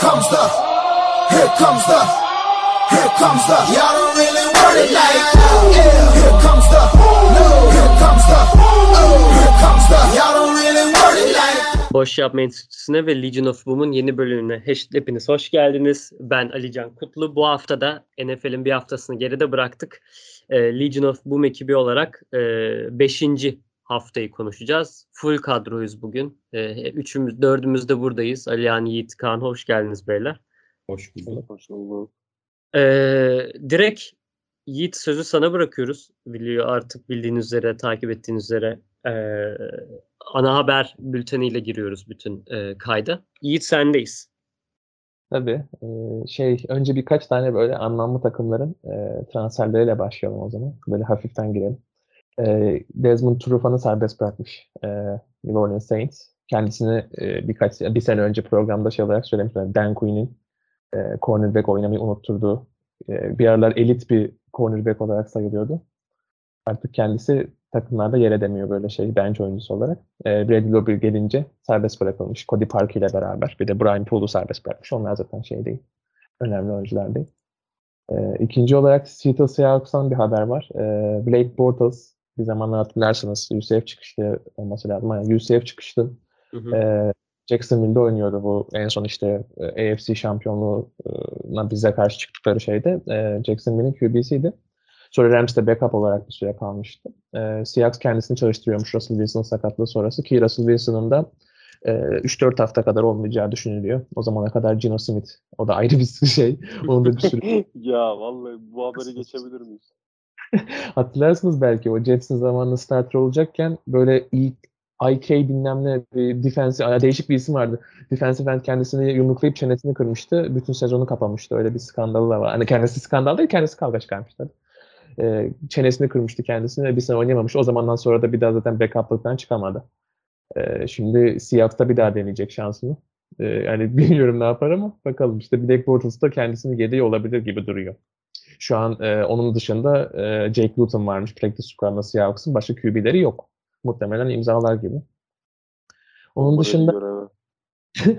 comes the, here comes the, here comes the. Y'all don't really want it like that. Yeah. Here comes the, no. Here comes the, oh. Here comes the. Y'all don't really want it like Boş Yapma Enstitüsü'ne ve Legion of Boom'un yeni bölümüne hepiniz hoş geldiniz. Ben Alican Kutlu. Bu hafta da NFL'in bir haftasını geride bıraktık. Ee, Legion of Boom ekibi olarak 5. E, haftayı konuşacağız. Full kadroyuz bugün. E, üçümüz, dördümüz de buradayız. Alihan, Yiğit, Kaan hoş geldiniz beyler. Hoş bulduk. Hoş bulduk. Ee, direkt Yiğit sözü sana bırakıyoruz. Biliyor artık bildiğiniz üzere, takip ettiğiniz üzere e, ana haber bülteniyle giriyoruz bütün e, kayda. Yiğit sendeyiz. Tabii. E, şey önce birkaç tane böyle anlamlı takımların e, transferleriyle başlayalım o zaman. Böyle hafiften girelim. E, Desmond Trufant'ı serbest bırakmış e, New Orleans Saints. Kendisini e, birkaç bir sene önce programda şey olarak söylemişler. Dan Quinn'in e, cornerback oynamayı unutturduğu e, bir aralar elit bir cornerback olarak sayılıyordu. Artık kendisi takımlarda yer edemiyor böyle şey bench oyuncusu olarak. E, Bradley Roby gelince serbest bırakılmış. Cody Parker ile beraber. Bir de Brian Poole'u serbest bırakmış. Onlar zaten şey değil. Önemli oyuncular değil. E, ikinci olarak Seattle Seahawks'tan bir haber var. E, Blake Bortles bir zamanlar hatırlarsınız UCF çıkıştı olması lazım. Yani UCF. Hı hı. E, Jacksonville'de oynuyordu bu en son işte e, AFC şampiyonluğuna bize karşı çıktıkları şeyde. E, Jacksonville'in QB'siydi. Sonra Rams'de backup olarak bir süre kalmıştı. E, Seahawks kendisini çalıştırıyormuş Russell Wilson sakatlığı sonrası ki Russell Wilson'ın da e, 3-4 hafta kadar olmayacağı düşünülüyor. O zamana kadar Gino Smith. O da ayrı bir şey. Onun da bir sürü. ya vallahi bu haberi geçebilir miyiz? Hatırlarsınız belki o Jets'in zamanında starter olacakken böyle ilk IK bilmem ne bir defensive, değişik bir isim vardı. Defensive end kendisini yumruklayıp çenesini kırmıştı. Bütün sezonu kapamıştı. Öyle bir skandalı da var. Hani kendisi skandal değil, kendisi kavga çıkarmıştı. Ee, çenesini kırmıştı kendisini ve bir sene oynayamamış. O zamandan sonra da bir daha zaten backup'lıktan çıkamadı. Ee, şimdi Seahawks'ta bir daha deneyecek şansını. Ee, yani bilmiyorum ne yapar ama bakalım. İşte Black Bortles da kendisini yedeği olabilir gibi duruyor. Şu an e, onun dışında e, Jake Luton varmış practice squad'da Seahawks'ın. Başka QB'leri yok. Muhtemelen imzalar gibi. Onun dışında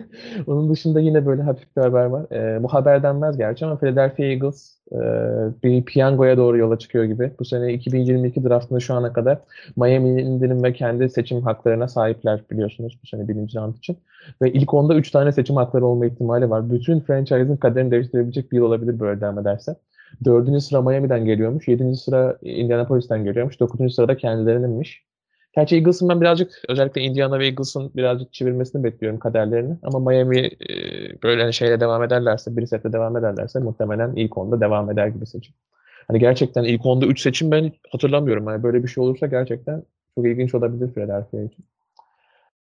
onun dışında yine böyle hafif bir haber var. E, bu haber denmez gerçi ama Philadelphia Eagles e, bir piyangoya doğru yola çıkıyor gibi. Bu sene 2022 draftında şu ana kadar Miami'nin ve kendi seçim haklarına sahipler biliyorsunuz bu sene birinci round için. Ve ilk onda 3 tane seçim hakları olma ihtimali var. Bütün franchise'ın kaderini değiştirebilecek bir yıl olabilir böyle devam ederse. Dördüncü sıra Miami'den geliyormuş. Yedinci sıra Indianapolis'ten geliyormuş. Dokuzuncu sırada kendilerininmiş. Gerçi Eagles'ın ben birazcık özellikle Indiana ve Eagles'ın birazcık çevirmesini bekliyorum kaderlerini. Ama Miami e, böyle hani şeyle devam ederlerse, bir sette devam ederlerse muhtemelen ilk onda devam eder gibi seçim. Hani gerçekten ilk onda 3 seçim ben hatırlamıyorum. Yani böyle bir şey olursa gerçekten çok ilginç olabilir Philadelphia için.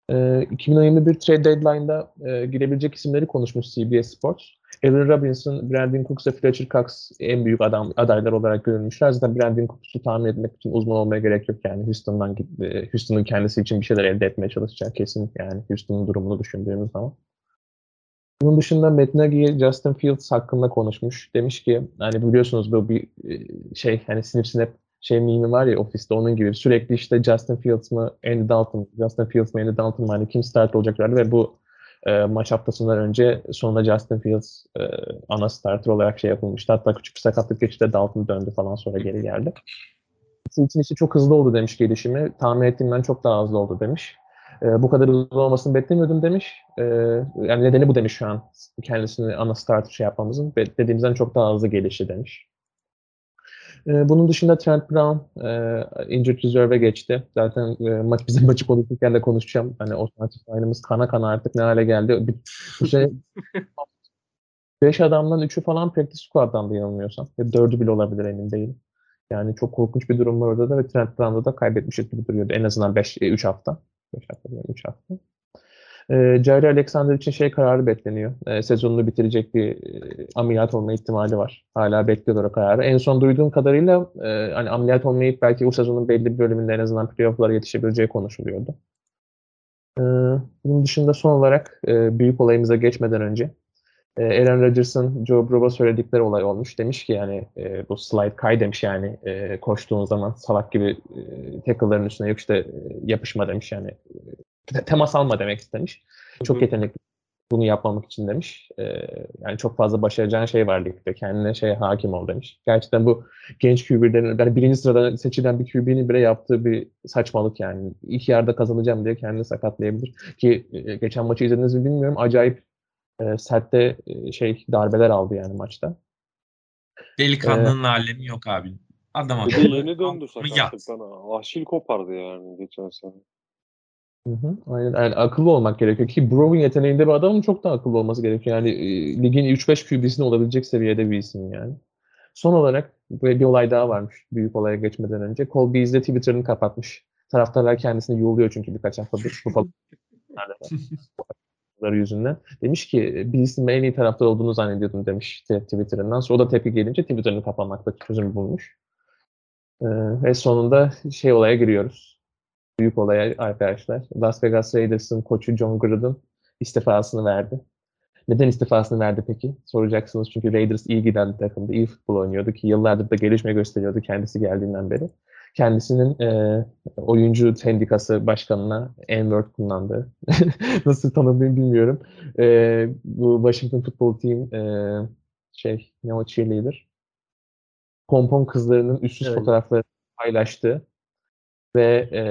E, 2021 trade deadline'da e, girebilecek isimleri konuşmuş CBS Sports. Allen Robinson, Brandon Cooks ve Fletcher Cox en büyük adam adaylar olarak görülmüşler. Zaten Brandon Cooks'u tahmin etmek için uzman olmaya gerek yok yani. Houston'dan e, Houston'un kendisi için bir şeyler elde etmeye çalışacak kesin yani Houston'un durumunu düşündüğümüz zaman. Bunun dışında Matt Nagy, Justin Fields hakkında konuşmuş. Demiş ki hani biliyorsunuz bu bir e, şey hani snip snap şey mimi var ya ofiste onun gibi sürekli işte Justin Fields mı Andy Dalton, Justin Fields mı Andy Dalton mı hani kim start olacaklardı ve bu e, maç haftasından önce sonunda Justin Fields e, ana starter olarak şey yapılmıştı. Hatta küçük bir sakatlık geçti Dalton döndü falan sonra geri geldi. için işte çok hızlı oldu demiş gelişimi. Tahmin ettiğimden çok daha hızlı oldu demiş. E, bu kadar hızlı olmasını beklemiyordum demiş. E, yani nedeni bu demiş şu an. Kendisini ana starter şey yapmamızın. Dediğimizden çok daha hızlı gelişi demiş. E, bunun dışında Trent Brown e, injured reserve'e geçti. Zaten e, maç bizim maçı konuşurken de konuşacağım. Hani o offensive line'ımız kana kana artık ne hale geldi. Bir, bu şey 5 adamdan 3'ü falan practice squad'dan da yanılmıyorsam. Ya 4'ü bile olabilir emin değilim. Yani çok korkunç bir durum var orada da ve Trent Brown'da da kaybetmişiz gibi duruyordu. En azından 5 3 hafta. 5 hafta 3 hafta. E, Jair Alexander için şey kararı bekleniyor. E, sezonunu bitirecek bir e, ameliyat olma ihtimali var. Hala bekliyorlar o kararı. En son duyduğum kadarıyla e, hani ameliyat olmayıp belki bu sezonun belli bir bölümünde en azından playoff'lara yetişebileceği konuşuluyordu. E, bunun dışında son olarak e, büyük olayımıza geçmeden önce e, Aaron Rodgers'ın Joe Burrow'a söyledikleri olay olmuş. Demiş ki yani e, bu slide kay demiş yani e, koştuğun zaman salak gibi e, tackle'ların üstüne yok işte e, yapışma demiş yani temas alma demek istemiş. Çok yetenekli bunu yapmamak için demiş. E, yani çok fazla başaracağın şey var ligde. Kendine şey hakim ol demiş. Gerçekten bu genç QB'lerin yani birinci sıradan seçilen bir QB'nin bile yaptığı bir saçmalık yani. İlk yarıda kazanacağım diye kendini sakatlayabilir. Ki e, geçen maçı izlediniz mi bilmiyorum. Acayip e, sertte e, şey darbeler aldı yani maçta. Delikanlının alemi yok abi. Adam akıllı. yeni döndü sakatlıktan. Ahşil kopardı yani geçen sene. Hı hı, aynen. Yani akıllı olmak gerekiyor ki Brown yeteneğinde bir adamın çok daha akıllı olması gerekiyor. Yani e, ligin 3-5 QB'sinde olabilecek seviyede bir isim yani. Son olarak böyle bir olay daha varmış büyük olaya geçmeden önce. Cole Beasley Twitter'ını kapatmış. Taraftarlar kendisini yuğuluyor çünkü birkaç haftadır. Bu falan yüzünden. Demiş ki Beasley'in en iyi taraftar olduğunu zannediyordum demiş Twitter'ından. Sonra o da tepki gelince Twitter'ını kapamakta çözüm bulmuş. Ee, ve sonunda şey olaya giriyoruz büyük olay arkadaşlar. Las Vegas Raiders'ın koçu John Gruden istifasını verdi. Neden istifasını verdi peki? Soracaksınız çünkü Raiders iyi giden bir takımdı, iyi futbol oynuyordu ki yıllardır da gelişme gösteriyordu kendisi geldiğinden beri. Kendisinin e, oyuncu sendikası başkanına N-word kullandı. Nasıl tanımlayayım bilmiyorum. E, bu Washington Football Team e, şey ne o cheerleader. Pompon kızlarının üstsüz Evet. fotoğrafları paylaştı ve e,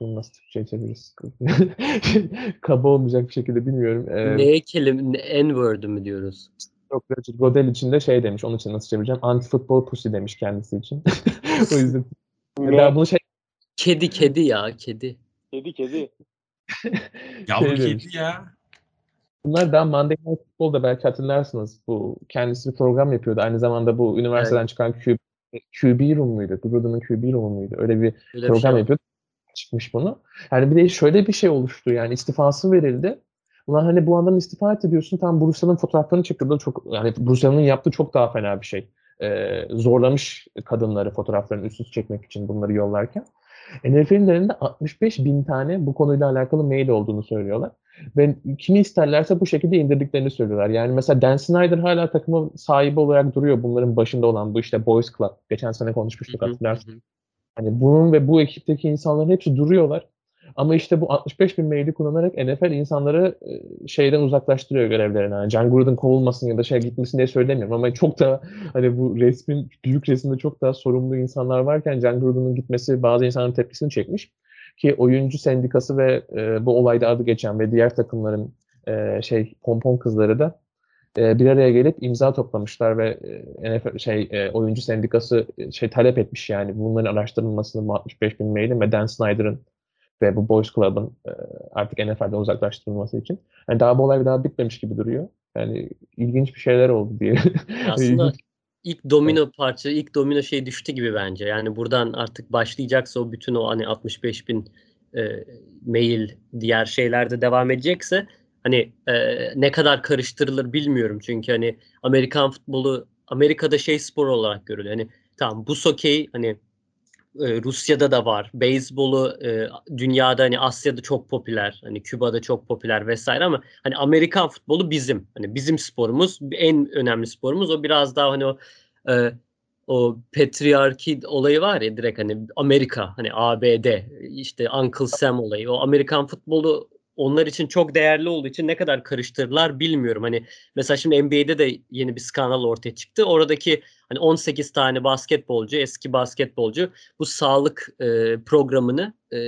bunu nasıl Türkçe'ye çeviririz? Kaba olmayacak bir şekilde bilmiyorum. E, Neye kelime, N-word'ü mü diyoruz? Çok Roger Godel için de şey demiş, onun için nasıl çevireceğim? Anti-futbol pussy demiş kendisi için. o yüzden daha bunu şey Kedi kedi ya kedi. Kedi kedi. Yavru Şey kedi ya. Bunlar daha Monday Night Football'da belki hatırlarsınız. Bu kendisi bir program yapıyordu. Aynı zamanda bu üniversiteden çıkan QB, QB Room muydu? Gruden'ın QB Room muydu? Öyle bir Öyle bir program şey var. yapıyordu. Çıkmış bunu. Yani bir de şöyle bir şey oluştu. Yani istifası verildi. Ulan hani bu adam istifa etti diyorsun. Tam Bruce'nin fotoğraflarını çektirdi. Çok yani Bruce'nin yaptığı çok daha fena bir şey. Ee, zorlamış kadınları fotoğraflarını üst üste çekmek için bunları yollarken. NFL'in elinde 65 bin tane bu konuyla alakalı mail olduğunu söylüyorlar. Ve kimi isterlerse bu şekilde indirdiklerini söylüyorlar. Yani mesela Dan Snyder hala takımın sahibi olarak duruyor. Bunların başında olan bu işte Boys Club. Geçen sene konuşmuştuk hatırlarsın. Hani bunun ve bu ekipteki insanların hepsi duruyorlar. Ama işte bu 65 bin maili kullanarak NFL insanları e, şeyden uzaklaştırıyor görevlerinden. Yani John Gruden kovulmasın ya da şey gitmesin diye söylemiyorum ama çok da hani bu resmin büyük resimde çok daha sorumlu insanlar varken John Gruden'ın gitmesi bazı insanların tepkisini çekmiş. Ki oyuncu sendikası ve e, bu olayda adı geçen ve diğer takımların e, şey pompon kızları da e, bir araya gelip imza toplamışlar ve e, NFL şey e, oyuncu sendikası e, şey talep etmiş yani bunların araştırılmasını bu 65 bin mailin ve Dan Snyder'ın ve bu Boys Club'ın e, artık NFL'den uzaklaştırılması için. Yani daha bu olay daha bitmemiş gibi duruyor. Yani ilginç bir şeyler oldu diye. Aslında ilk domino parça, ilk domino şey düştü gibi bence. Yani buradan artık başlayacaksa o bütün o hani 65 bin e, mail diğer şeylerde devam edecekse hani e, ne kadar karıştırılır bilmiyorum. Çünkü hani Amerikan futbolu Amerika'da şey spor olarak görülüyor. Hani tamam bu okey hani e, Rusya'da da var. Beyzbolu e, dünyada hani Asya'da çok popüler. Hani Küba'da çok popüler vesaire ama hani Amerikan futbolu bizim. Hani bizim sporumuz en önemli sporumuz. O biraz daha hani o e, o patriarki olayı var ya direkt hani Amerika hani ABD işte Uncle Sam olayı. O Amerikan futbolu onlar için çok değerli olduğu için ne kadar karıştırırlar bilmiyorum. Hani mesela şimdi NBA'de de yeni bir skandal ortaya çıktı. Oradaki hani 18 tane basketbolcu, eski basketbolcu bu sağlık e, programını e,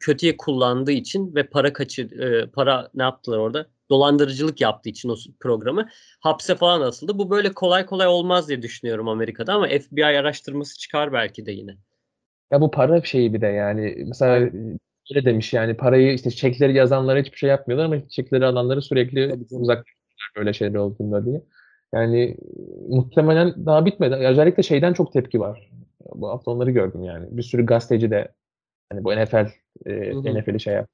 kötüye kullandığı için ve para kaçır e, para ne yaptılar orada? Dolandırıcılık yaptığı için o programı hapse falan asıldı. Bu böyle kolay kolay olmaz diye düşünüyorum Amerika'da ama FBI araştırması çıkar belki de yine. Ya bu para şeyi bir de yani mesela öyle demiş yani parayı işte çekleri yazanlara hiçbir şey yapmıyorlar ama çekleri alanları sürekli Tabii uzak böyle şeyler olduğunda diye. Yani e, muhtemelen daha bitmedi. Özellikle şeyden çok tepki var. Bu hafta onları gördüm yani. Bir sürü gazeteci de hani bu NFL e. NFL'i şey yap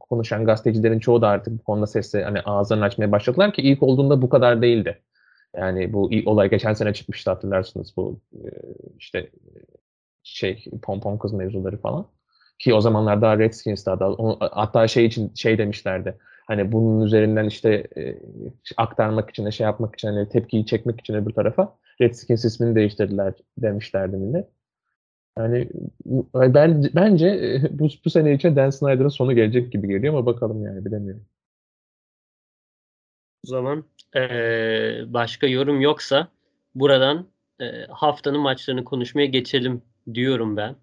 konuşan gazetecilerin çoğu da artık bu konuda sesle hani ağızlarını açmaya başladılar ki ilk olduğunda bu kadar değildi. Yani bu olay geçen sene çıkmıştı hatırlarsınız bu e, işte e, şey pompon kız mevzuları falan. Ki o zamanlar daha Redskins'ti hatta, o- hatta şey için şey demişlerdi. Hani bunun üzerinden işte e, aktarmak için, şey yapmak için, hani tepkiyi çekmek için öbür tarafa Redskins ismini değiştirdiler demişlerdi millet. Yani ben bence e, bu, bu sene için Dan Snyder'ın sonu gelecek gibi geliyor ama bakalım yani bilemiyorum. O zaman eee, başka yorum yoksa buradan eee, haftanın maçlarını konuşmaya geçelim diyorum ben.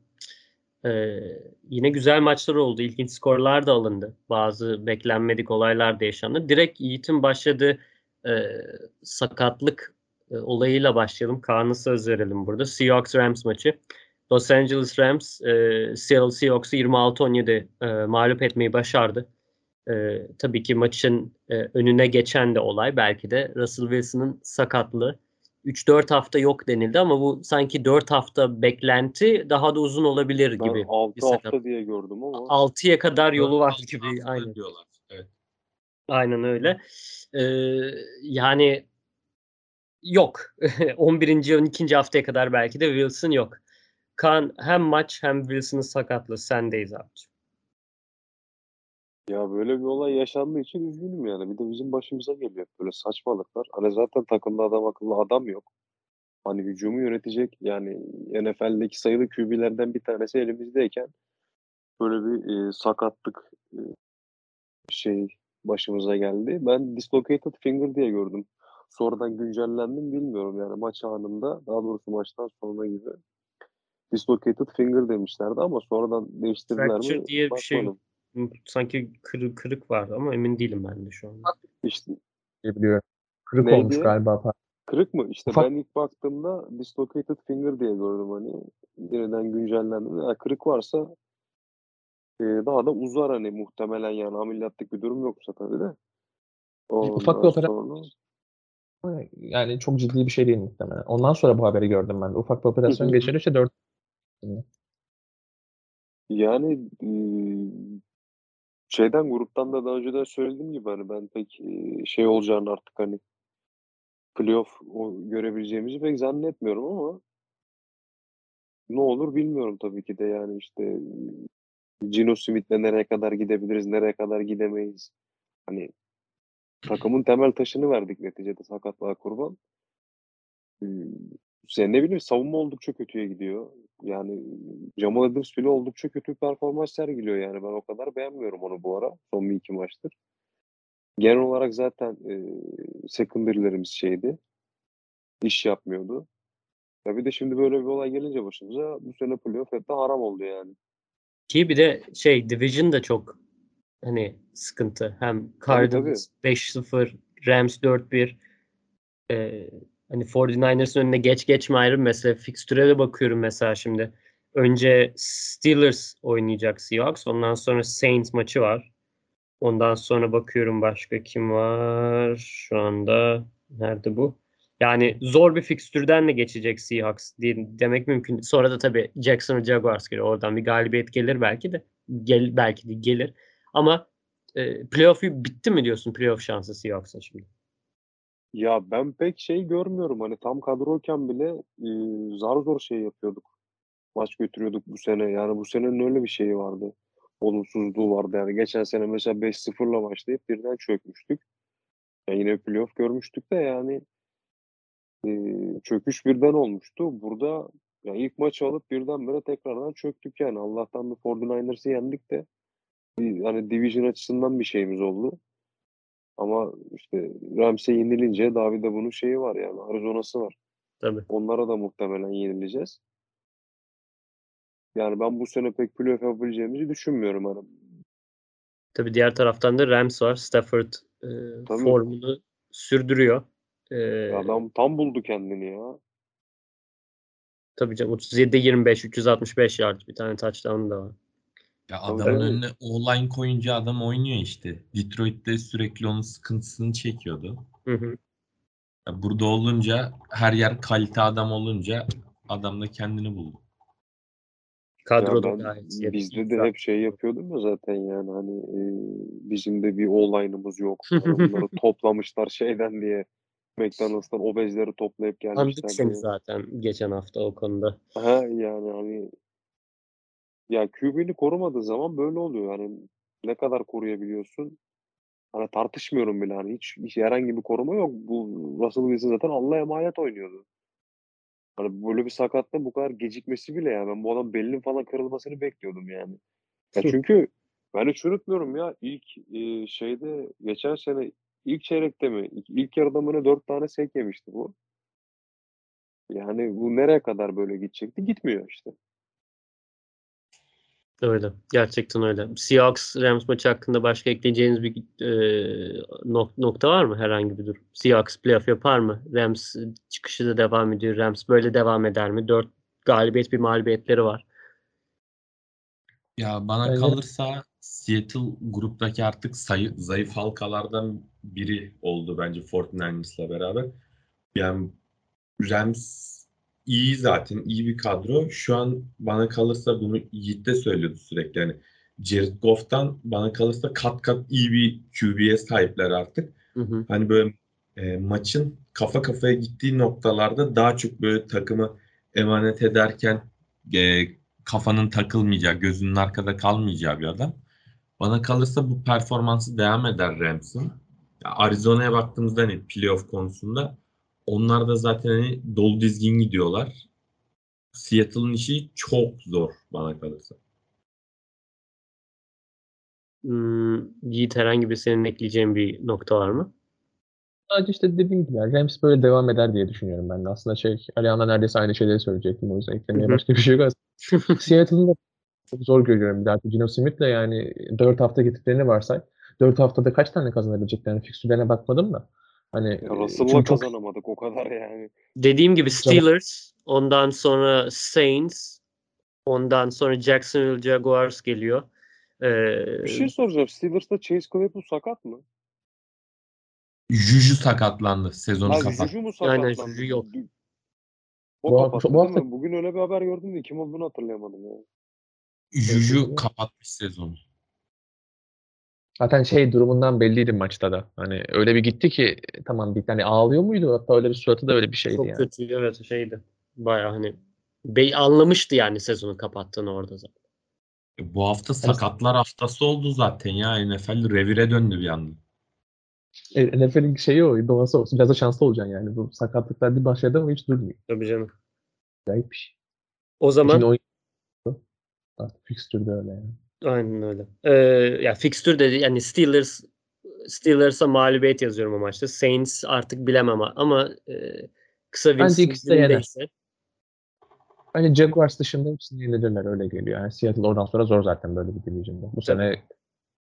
Eee, yine güzel maçlar oldu. İlginç skorlar da alındı. Bazı beklenmedik olaylar da yaşandı. Direkt Yiğit'in başladığı eee, sakatlık e, olayıyla başlayalım. Kaan'a söz verelim burada. Seahawks-Rams maçı. Los Angeles Rams e, Seattle Seahawks'u 26-17 e, mağlup etmeyi başardı. E, tabii ki maçın e, önüne geçen de olay belki de Russell Wilson'ın sakatlığı. 3-4 hafta yok denildi ama bu sanki 4 hafta beklenti daha da uzun olabilir Ben gibi. 6 bir sakat. hafta diye gördüm ama 6'ya kadar yolu var gibi. Aynen. diyorlar. Evet. Aynen öyle. Ee, yani yok. 11. 12. haftaya kadar belki de Wilson yok. Kaan hem maç hem Wilson'ın sakatlığı sendeyiz abi. Ya böyle bir olay yaşandığı için üzgünüm yani. Bir de bizim başımıza geliyor böyle saçmalıklar. Hani zaten takımda adam akıllı adam yok. Hani hücumu yönetecek yani NFL'deki sayılı QB'lerden bir tanesi elimizdeyken böyle bir e, sakatlık e, şey başımıza geldi. Ben dislocated finger diye gördüm. Sonradan güncellendim bilmiyorum yani maç anında daha doğrusu maçtan sonra gibi dislocated finger demişlerdi ama sonradan değiştirdiler Fracture mi? diye bir şey Bakmadım. Sanki kırık, kırık vardı ama emin değilim ben de şu an. İşte biliyorum. Kırık Neydi? olmuş galiba. Kırık mı? İşte Ufak- ben ilk baktığımda dislocated finger diye gördüm hani. Yeniden güncellendi. Ya kırık varsa e, daha da uzar hani muhtemelen yani ameliyatlık bir durum yoksa tabii de. ufak bir Ondan operasyon- sonra Yani çok ciddi bir şey değil muhtemelen. Ondan sonra bu haberi gördüm ben de. Ufak bir operasyon geçirirse 4 yani e, şeyden gruptan da daha önceden söylediğim gibi hani ben pek şey olacağını artık hani playoff görebileceğimizi pek zannetmiyorum ama ne olur bilmiyorum tabii ki de yani işte Gino Smith'le nereye kadar gidebiliriz, nereye kadar gidemeyiz. Hani takımın temel taşını verdik neticede sakatlığa kurban. Sen ne bileyim savunma oldukça kötüye gidiyor. Yani Jamal Adams bile oldukça kötü bir performans sergiliyor yani. Ben o kadar beğenmiyorum onu bu ara. Son bir iki maçtır. Genel olarak zaten e, secondary'lerimiz şeydi. İş yapmıyordu. Ya bir de şimdi böyle bir olay gelince başımıza bu sene playoff hep de haram oldu yani. Ki bir de şey Division da çok hani sıkıntı. Hem Cardinals 5-0, Rams 4-1. Ee, hani 49ers'ın önüne geç geçme ayrı bir mesele. De bakıyorum mesela şimdi. Önce Steelers oynayacak Seahawks. Ondan sonra Saints maçı var. Ondan sonra bakıyorum başka kim var şu anda. Nerede bu? Yani zor bir fikstürden de geçecek Seahawks diye demek mümkün. Sonra da tabii Jacksonville Jaguars geliyor. Oradan bir galibiyet gelir belki de. Gel, belki de gelir. Ama e, playoff'u bitti mi diyorsun playoff şansı Seahawks'ın şimdi? Ya ben pek şey görmüyorum. Hani tam kadroyken bile e, zar zor şey yapıyorduk. Maç götürüyorduk bu sene. Yani bu senenin öyle bir şeyi vardı. Olumsuzluğu vardı. Yani geçen sene mesela 5-0'la başlayıp birden çökmüştük. Yani yine playoff görmüştük de yani e, çöküş birden olmuştu. Burada yani ilk maçı alıp birdenbire tekrardan çöktük yani. Allah'tan bir 49ers'ı yendik de bir, hani division açısından bir şeyimiz oldu. Ama işte Rams'e yenilince David'e bunun şeyi var yani Arizona'sı var. Tabii. Onlara da muhtemelen yenileceğiz. Yani ben bu sene pek playoff yapabileceğimizi düşünmüyorum. Hani Tabii diğer taraftan da Rams var. Stafford e, Tabii. formunu sürdürüyor. E, adam tam buldu kendini ya. tabii canım 37'de 25, 365 yard bir tane touchdown da var. Ya adamın tabii. önüne online koyunca adam oynuyor işte. Detroit'te sürekli onun sıkıntısını çekiyordu. Hı hı. Ya burada olunca her yer kalite adam olunca adam da kendini buldu. Kadro Ya ben gayet bizde de hep şey yapıyordum ya zaten yani hani e, bizim de bir online'ımız yok. Bunları toplamışlar şeyden diye McDonald's'tan obezleri toplayıp Andık gelmişler seni diye. zaten geçen hafta o konuda. Ha yani hani ya QB'ni korumadığı zaman böyle oluyor. Hani ne kadar koruyabiliyorsun? Hani tartışmıyorum bile hani hiç, hiç herhangi bir koruma yok. Bu Russell Wilson zaten Allah'a emanet oynuyordu. Hani böyle bir sakatlığın bu kadar gecikmesi bile yani ben bu adam belinin falan kırılmasını bekliyordum yani. Ya çünkü ben hiç unutmuyorum ya ilk e, şeyde geçen sene ilk çeyrekte mi? İlk, ilk yarıda mı 4 tane sek yemişti bu. Yani bu nereye kadar böyle gidecekti? Gitmiyor işte. Öyle. Gerçekten öyle. Seahawks Rams maçı hakkında başka ekleyeceğiniz bir e, nok- nokta var mı? Herhangi bir durum. Seahawks playoff yapar mı? Rams çıkışı da devam ediyor. Rams böyle devam eder mi? 4 galibiyet bir mağlubiyetleri var. Ya bana Bence- kalırsa Seattle gruptaki artık sayı, zayıf halkalardan biri oldu bence 49ers'la beraber. Yani Rams iyi zaten, iyi bir kadro. Şu an bana kalırsa bunu Yiğit de söylüyordu sürekli. Yani Jared Goff'tan bana kalırsa kat kat iyi bir QB'ye sahipler artık. Hı hı. Hani böyle e, maçın kafa kafaya gittiği noktalarda daha çok böyle takımı emanet ederken e, kafanın takılmayacağı, gözünün arkada kalmayacağı bir adam. Bana kalırsa bu performansı devam eder Rams'ın. Ya Arizona'ya baktığımızda hani playoff konusunda onlar da zaten hani dolu dizgin gidiyorlar. Seattle'ın işi çok zor bana kalırsa. Hmm, Yiğit herhangi bir senin ekleyeceğin bir nokta var mı? Sadece işte dediğim gibi yani Rams böyle devam eder diye düşünüyorum ben de. Aslında şey Alihan'la neredeyse aynı şeyleri söyleyecektim o yüzden eklemeye başka bir şey yok. Seattle'ın da çok zor görüyorum bir daha. Gino Smith'le yani 4 hafta gittiklerini varsay. 4 haftada kaç tane kazanabileceklerini fikstürlerine bakmadım da. Hani e, Russell'la çok kazanamadık o kadar yani. Dediğim gibi Steelers, ondan sonra Saints, ondan sonra Jacksonville Jaguars geliyor. Ee, Bir şey soracağım. Steelers'ta Chase Claypool sakat mı? Juju sakatlandı. Sezonu kapat. Juju mu Aynen, sakatlandı? Juju yok. O Bu- kapattı bu hafta-? Bugün öyle bir haber gördüm de kim olduğunu hatırlayamadım ya. Juju kapatmış sezonu. Zaten şey durumundan belliydi maçta da. Hani öyle bir gitti ki tamam bir tane ağlıyor muydu? Hatta öyle bir suratı da öyle bir şeydi çok yani. kötü evet şeydi. Bayağı hani bey anlamıştı yani sezonu kapattığını orada zaten. E, Bu hafta sakatlar haftası oldu zaten ya. NFL revire döndü bir anda. E, NFL'in şeyi o, doğası olsun. Biraz da şanslı olacaksın yani. Bu sakatlıklar bir başladı ama hiç durmuyor. Tabii canım. Acayip bir şey. O zaman Şimdi o Artık fixtürde öyle yani. Aynen öyle. Ee, ya fixture dedi yani Steelers Steelers'a mağlubiyet yazıyorum o maçta. Saints artık bilemem ama, ama e, kısa Bence de yener. elindeyse- Bence Jaguars dışında hepsini yenilirler öyle geliyor. Yani Seattle oradan sonra zor zaten böyle bir division'da. Bu sene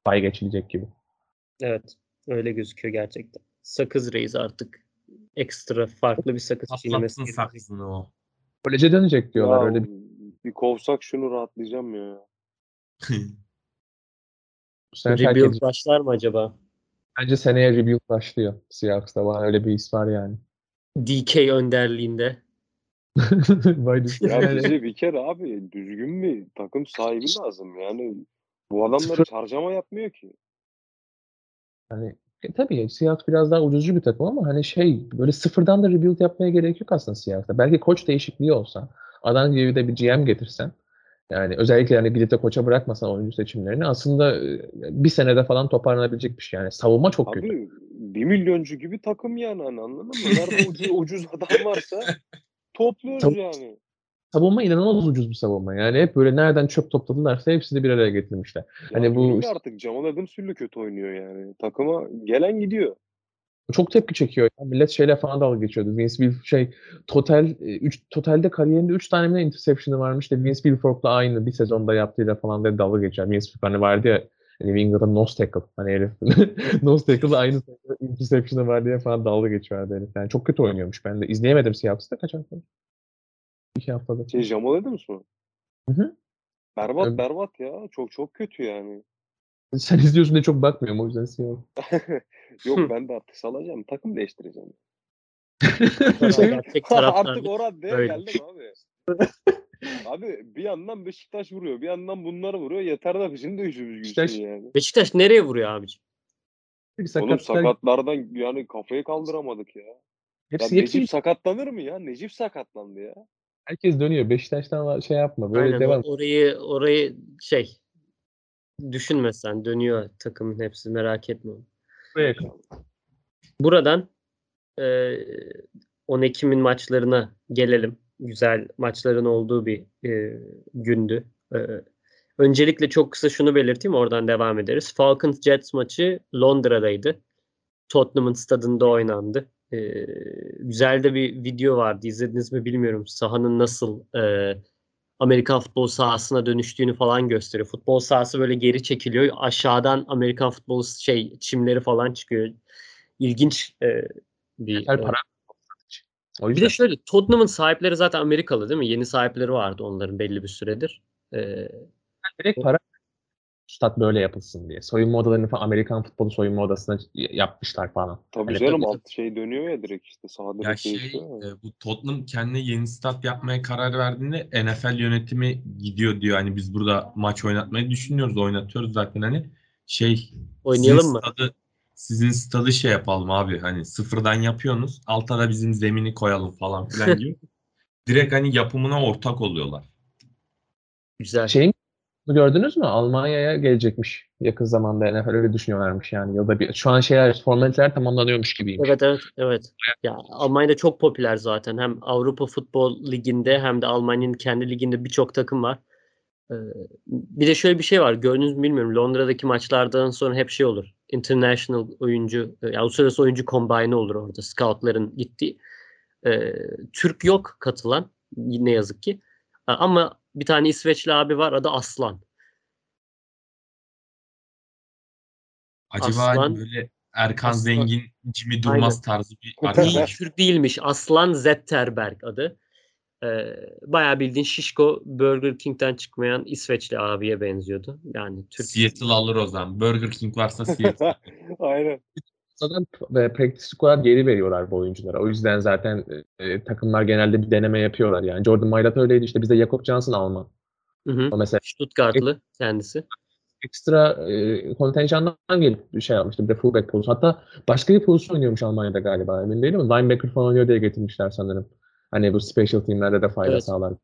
pay geçilecek gibi. Evet. Öyle gözüküyor gerçekten. Sakız Reis artık ekstra farklı bir sakız çiğnemesi saksını o. Koleje dönecek diyorlar. Ya, öyle bir, bir kovsak şunu rahatlayacağım ya. Bu sene terk Rebuild edecek. başlar mı acaba? Bence seneye rebuild başlıyor Seahawks'ta. Bana öyle bir his var yani. DK önderliğinde. Vay. Ya Yani- bize bir kere abi düzgün bir takım sahibi lazım. Yani bu adamlar hiç harcama yapmıyor ki. Hani e, tabii Seahawks biraz daha ucuzcu bir takım ama hani şey böyle sıfırdan da rebuild yapmaya gerek yok aslında Seahawks'ta. Belki koç değişikliği olsa, adam gibi de bir GM getirsen yani özellikle hani gidip de koça bırakmasan oyuncu seçimlerini aslında e, bir senede falan toparlanabilecek bir şey. Yani savunma çok kötü. Abi bir milyoncu gibi takım yani hani anladın mı? Nerede ucuz, ucuz adam varsa topluyoruz Tabii. yani. Savunma inanılmaz ucuz bir savunma. Yani hep böyle nereden çöp topladılarsa hepsini bir araya getirmişler. Ya Hani bu- artık Jamal Adams bile kötü oynuyor yani. Takıma gelen gidiyor. Çok tepki çekiyor. Ya. Millet şeyle falan dalga geçiyordu. Vince Wilfork şey total 3 totalde kariyerinde 3 tane mi interception'ı varmış da Vince Wilfork'la aynı bir sezonda yaptığıyla falan da dalga geçer. Vince Wilfork hani vardı ya hani New England'da nose tackle. Hani herif nose tackle aynı interception'ı var diye falan dalga geçiyordu herif. Yani çok kötü oynuyormuş. Ben de izleyemedim Seahawks'ta kaç hafta? İki haftada. Şey Jamal Adams mı? Hı hı. Berbat Evet. berbat ya. Çok çok kötü yani. Sen izliyorsun diye çok bakmıyorum o yüzden Seahawks. Yok ben de artık salacağım. Takım değiştireceğim. Gerçek taraftar. artık o raddeye Öyle. geldim abi. abi bir yandan Beşiktaş vuruyor. Bir yandan bunlar vuruyor. Yeter de yüzümüz gülsün Beşiktaş- yani. Beşiktaş nereye vuruyor abiciğim? Oğlum sakatlar- sakatlardan yani kafayı kaldıramadık ya. Ya hepsi, hepsi Necip sakatlanır mı ya? Necip sakatlandı ya. herkes dönüyor. Beşiktaş'tan şey yapma. Böyle Aynen devam. orayı orayı şey düşünme sen dönüyor takımın hepsi merak etme. Buraya Buradan e, 10 Ekim'in maçlarına gelelim. Güzel maçların olduğu bir e, gündü. E, öncelikle çok kısa şunu belirteyim oradan devam ederiz. Falcons Jets maçı Londra'daydı. Tottenham'ın stadında oynandı. E, güzel de bir video vardı. İzlediniz mi bilmiyorum. Sahanın nasıl e, Amerikan futbol sahasına dönüştüğünü falan gösteriyor. Futbol sahası böyle geri çekiliyor. Aşağıdan Amerikan futbol şey çimleri falan çıkıyor. İlginç e, bir Yeter e, para. O bir de şöyle Tottenham'ın sahipleri zaten Amerikalı değil mi? Yeni sahipleri vardı onların belli bir süredir. Ee, direkt para stat böyle yapılsın diye. Soyunma odalarını falan Amerikan futbolu soyunma odasına yapmışlar falan. Tabii Hani canım tabii. alt şey dönüyor ya direkt işte sahada Ya şey e, bu Tottenham kendi yeni stat yapmaya karar verdiğinde NFL yönetimi gidiyor diyor. Hani biz burada maç oynatmayı düşünüyoruz. Oynatıyoruz zaten hani. Şey oynayalım sizin mı? Stadı, sizin stadı şey yapalım abi. Hani sıfırdan yapıyorsunuz. Alta da bizim zemini koyalım falan filan gibi. Direkt hani yapımına ortak oluyorlar. Güzel. Şeyin gördünüz mü? Almanya'ya gelecekmiş yakın zamanda NFL öyle düşünüyorlarmış yani. Yılda bir, şu an şeyler formaliteler tamamlanıyormuş gibiymiş. Evet evet evet. Ya Almanya'da çok popüler zaten. Hem Avrupa Futbol Ligi'nde hem de Almanya'nın kendi liginde birçok takım var. Ee, bir de şöyle bir şey var. Gördünüz mü bilmiyorum. Londra'daki maçlardan sonra hep şey olur. International oyuncu, e, ya uluslararası oyuncu combine'ı olur orada. Scoutların gittiği. Ee, Türk yok katılan ne yazık ki. Ama bir tane İsveçli abi var adı Aslan. Acaba Aslan- böyle Erkan Aslan- Zengin, Jimmy Durmaz tarzı bir arkadaş. Türk değilmiş. Aslan Zetterberg adı. Ee, bayağı bildiğin şişko Burger King'den çıkmayan İsveçli abiye benziyordu. Yani Türk Seattle alır o zaman. Burger King varsa Seattle. Aynen. Zaten ve practice squad geri veriyorlar bu oyunculara. O yüzden zaten e, takımlar genelde bir deneme yapıyorlar. Yani Jordan Maillat öyleydi işte bizde Jakob Johnson Alman. Hı hı. O mesela Stuttgartlı kendisi. ekstra e, kontenjandan gelip şey yapmıştı. Bir de fullback pozisyonu. Hatta başka bir pozisyon oynuyormuş Almanya'da galiba. Emin değilim linebacker falan oynuyor diye getirmişler sanırım. Hani bu special teamlerde de fayda Evet. sağlar.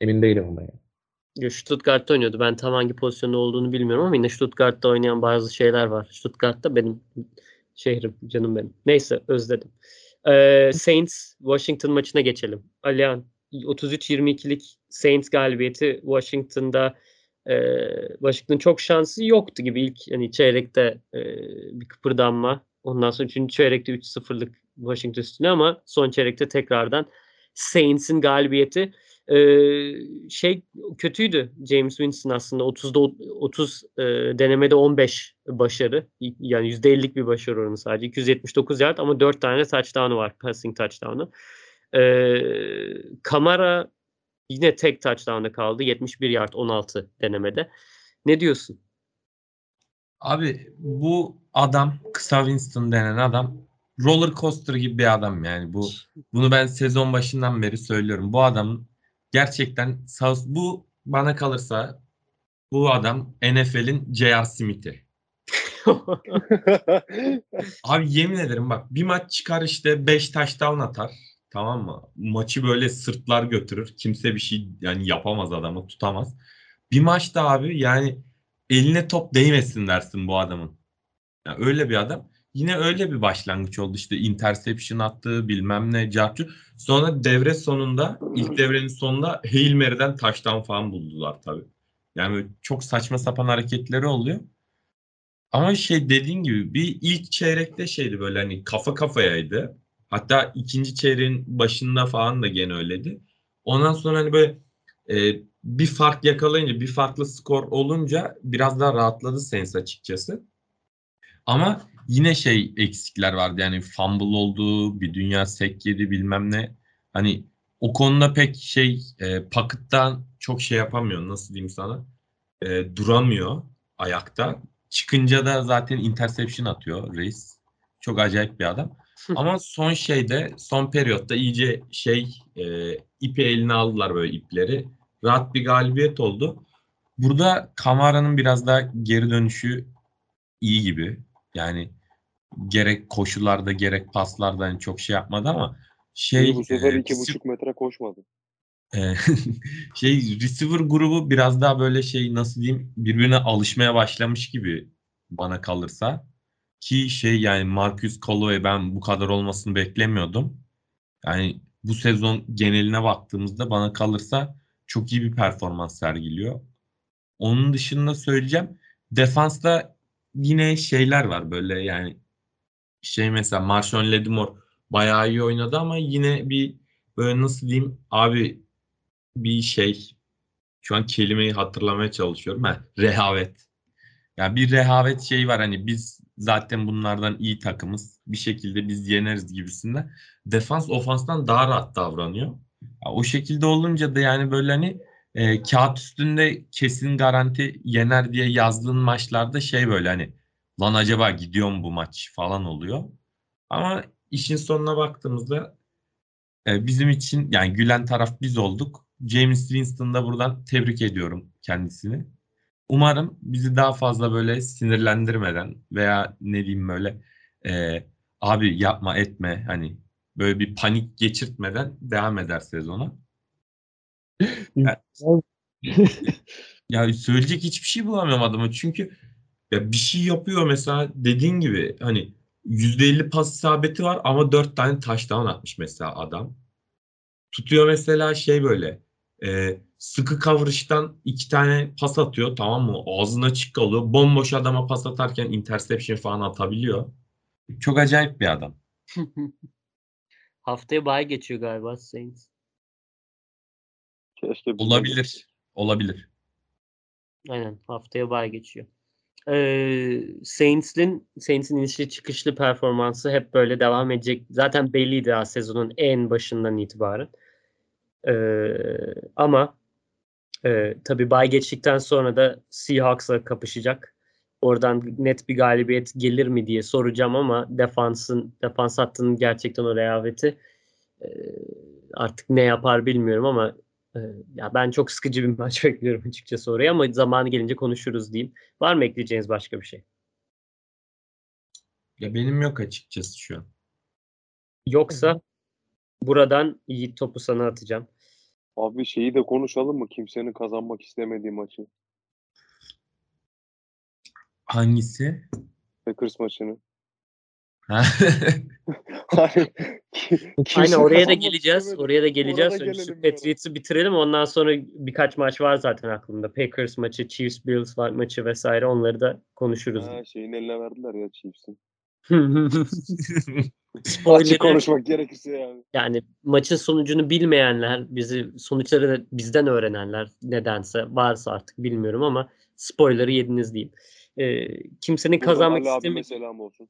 Emin değilim ama yani. Stuttgart'ta oynuyordu. Ben tam hangi pozisyonda olduğunu bilmiyorum ama yine Stuttgart'ta oynayan bazı şeyler var. Stuttgart'ta benim şehrim, canım benim. Neyse özledim. Ee, Saints Washington maçına geçelim. Alihan 33-22'lik Saints galibiyeti Washington'da e, Washington çok şansı yoktu gibi ilk hani çeyrekte e, bir kıpırdanma. Ondan sonra 3. çeyrekte 3-0'lık Washington üstüne ama son çeyrekte tekrardan Saints'in galibiyeti Ee, şey kötüydü James Winston aslında 30'da 30 e, denemede 15 başarı yani %50'lik bir başarı oranı sadece 279 yard ama 4 tane touchdown'u var passing touchdown'u. Ee, Kamara yine tek touchdown'da kaldı 71 yard 16 denemede. Ne diyorsun? Abi bu adam kısa Winston denen adam roller coaster gibi bir adam yani bu bunu ben sezon başından beri söylüyorum. Bu adamın gerçekten bu bana kalırsa bu adam NFL'in J.R. Smith'i. Abi yemin ederim bak bir maç çıkar işte 5 touchdown atar. Tamam mı? Maçı böyle sırtlar götürür. Kimse bir şey yani yapamaz adamı tutamaz. Bir maçta abi yani eline top değmesin dersin bu adamın. Yani öyle bir adam. Yine öyle bir başlangıç oldu işte interception attı bilmem ne cartçı. Sonra devre sonunda ilk devrenin sonunda Hail Mary'den touchdown falan buldular tabii. Yani çok saçma sapan hareketleri oluyor. Ama şey dediğin gibi bir ilk çeyrekte şeydi böyle hani kafa kafayaydı. Hatta ikinci çeyreğin başında falan da gene öyleydi. Ondan sonra hani böyle e, bir fark yakalayınca bir farklı skor olunca biraz daha rahatladı Saints açıkçası. Ama yine şey eksikler vardı yani fumble oldu, bir dünya sek yedi bilmem ne. Hani o konuda pek şey e, Puckett'tan çok şey yapamıyor nasıl diyeyim sana. E, duramıyor ayakta. Çıkınca da zaten interception atıyor reis. Çok acayip bir adam. Ama son şeyde son periyotta iyice şey e, ipi eline aldılar böyle ipleri. Rahat bir galibiyet oldu. Burada Kamara'nın biraz daha geri dönüşü iyi gibi. Yani gerek koşularda gerek paslarda hani çok şey yapmadı ama şey bu sefer e, iki buçuk metre koşmadı. e, şey receiver grubu biraz daha böyle şey nasıl diyeyim birbirine alışmaya başlamış gibi bana kalırsa. Ki şey yani Marcus Callaway ben bu kadar olmasını beklemiyordum. Yani bu sezon geneline baktığımızda bana kalırsa çok iyi bir performans sergiliyor. Onun dışında söyleyeceğim. Defansta yine şeyler var böyle yani şey mesela Marshawn Lattimore bayağı iyi oynadı ama yine bir böyle nasıl diyeyim abi bir şey şu an kelimeyi hatırlamaya çalışıyorum. Ha, rehavet. Yani bir rehavet şeyi var hani biz zaten bunlardan iyi takımız. Bir şekilde biz yeneriz gibisinde. Defans ofanstan daha rahat davranıyor. Ya, o şekilde olunca da yani böyle hani e, kağıt üstünde kesin garanti yener diye yazdığın maçlarda şey böyle hani lan acaba gidiyor mu bu maç falan oluyor. Ama işin sonuna baktığımızda e, bizim için yani gülen taraf biz olduk. James Winston'da buradan tebrik ediyorum kendisini. Umarım bizi daha fazla böyle sinirlendirmeden veya ne diyeyim böyle e, abi yapma etme hani böyle bir panik geçirtmeden devam eder sezona. Yani, ya söyleyecek hiçbir şey bulamıyorum adama çünkü ya bir şey yapıyor mesela dediğin gibi hani %50 pas isabeti var ama 4 tane touchdown atmış mesela adam. Tutuyor mesela şey böyle e, sıkı coverage'dan iki tane pas atıyor tamam mı? Ağzına açık kalıyor. Bomboş adama pas atarken interception falan atabiliyor. Çok acayip bir adam. Haftaya bay geçiyor galiba Saints. Keşke Olabilir. Olabilir. Aynen haftaya bay geçiyor. Ee, Saints'in Saints'in inişli çıkışlı performansı hep böyle devam edecek. Zaten belliydi daha sezonun en başından itibaren. Ee, ama e, tabii bay geçtikten sonra da Seahawks'la kapışacak. Oradan net bir galibiyet gelir mi diye soracağım ama defansın defans hattının gerçekten o rehaveti e, artık ne yapar bilmiyorum ama ya ben çok sıkıcı bir maç bekliyorum açıkçası oraya ama zamanı gelince konuşuruz diyeyim. Var mı ekleyeceğiniz başka bir şey? Ya benim yok açıkçası şu an. Yoksa buradan Yiğit topu sana atacağım. Abi şeyi de konuşalım mı? Kimsenin kazanmak istemediği maçı. Hangisi? Packers maçını. Ha? Hani ki- kimse Aynen oraya da geleceğiz. Oraya da geleceğiz. Orada Önce. Patriots'ı bitirelim. Ondan sonra birkaç maç var zaten aklımda. Packers maçı, Chiefs Bills var maçı vesaire. Onları da konuşuruz. Ha, şeyin eline verdiler ya Chiefs'in. Açık konuşmak gerekirse yani. yani maçın sonucunu bilmeyenler, bizi sonuçları da bizden öğrenenler nedense varsa artık bilmiyorum ama spoiler'ı yediniz diyeyim. Ee, kimsenin kazanmak istemediği selam olsun.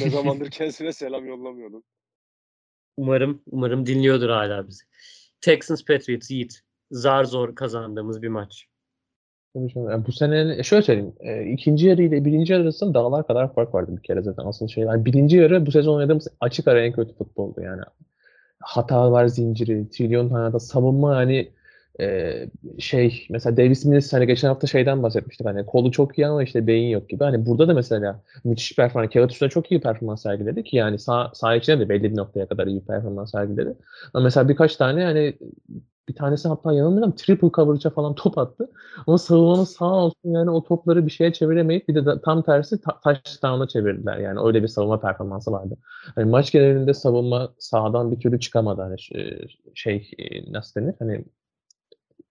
Ne zamandır kendisine selam yollamıyordum. Umarım umarım dinliyordur hala bizi. Texans Patriots Yiğit. Zar zor kazandığımız bir maç. Tabii canım. Yani bu sene e, şöyle söyleyeyim. e, ikinci yarı ile birinci yarı arasında dağlar kadar fark vardı bir kere zaten asıl şey. Yani birinci yarı bu sezon oynadığımız açık ara en kötü futboldu yani. Hatalar zinciri, trilyon tane savunma hani e, şey mesela Davis Mills hani geçen hafta şeyden bahsetmiştik hani kolu çok iyi ama işte beyin yok gibi. Hani burada da mesela müthiş performans, kağıt üstünde çok iyi performans sergiledi ki yani sağ, sağ içine de belli bir noktaya kadar iyi performans sergiledi. Ama mesela birkaç tane hani bir tanesi hatta yanılmıyorum triple coverage'a falan top attı. Ama savunmanın sağ olsun yani o topları bir şeye çeviremeyip bir de da- tam tersi ta- touchdown'a çevirdiler. Yani öyle bir savunma performansı vardı. Hani maç genelinde savunma sağdan bir türlü çıkamadı. Hani ş- şey e, nasıl denir? Hani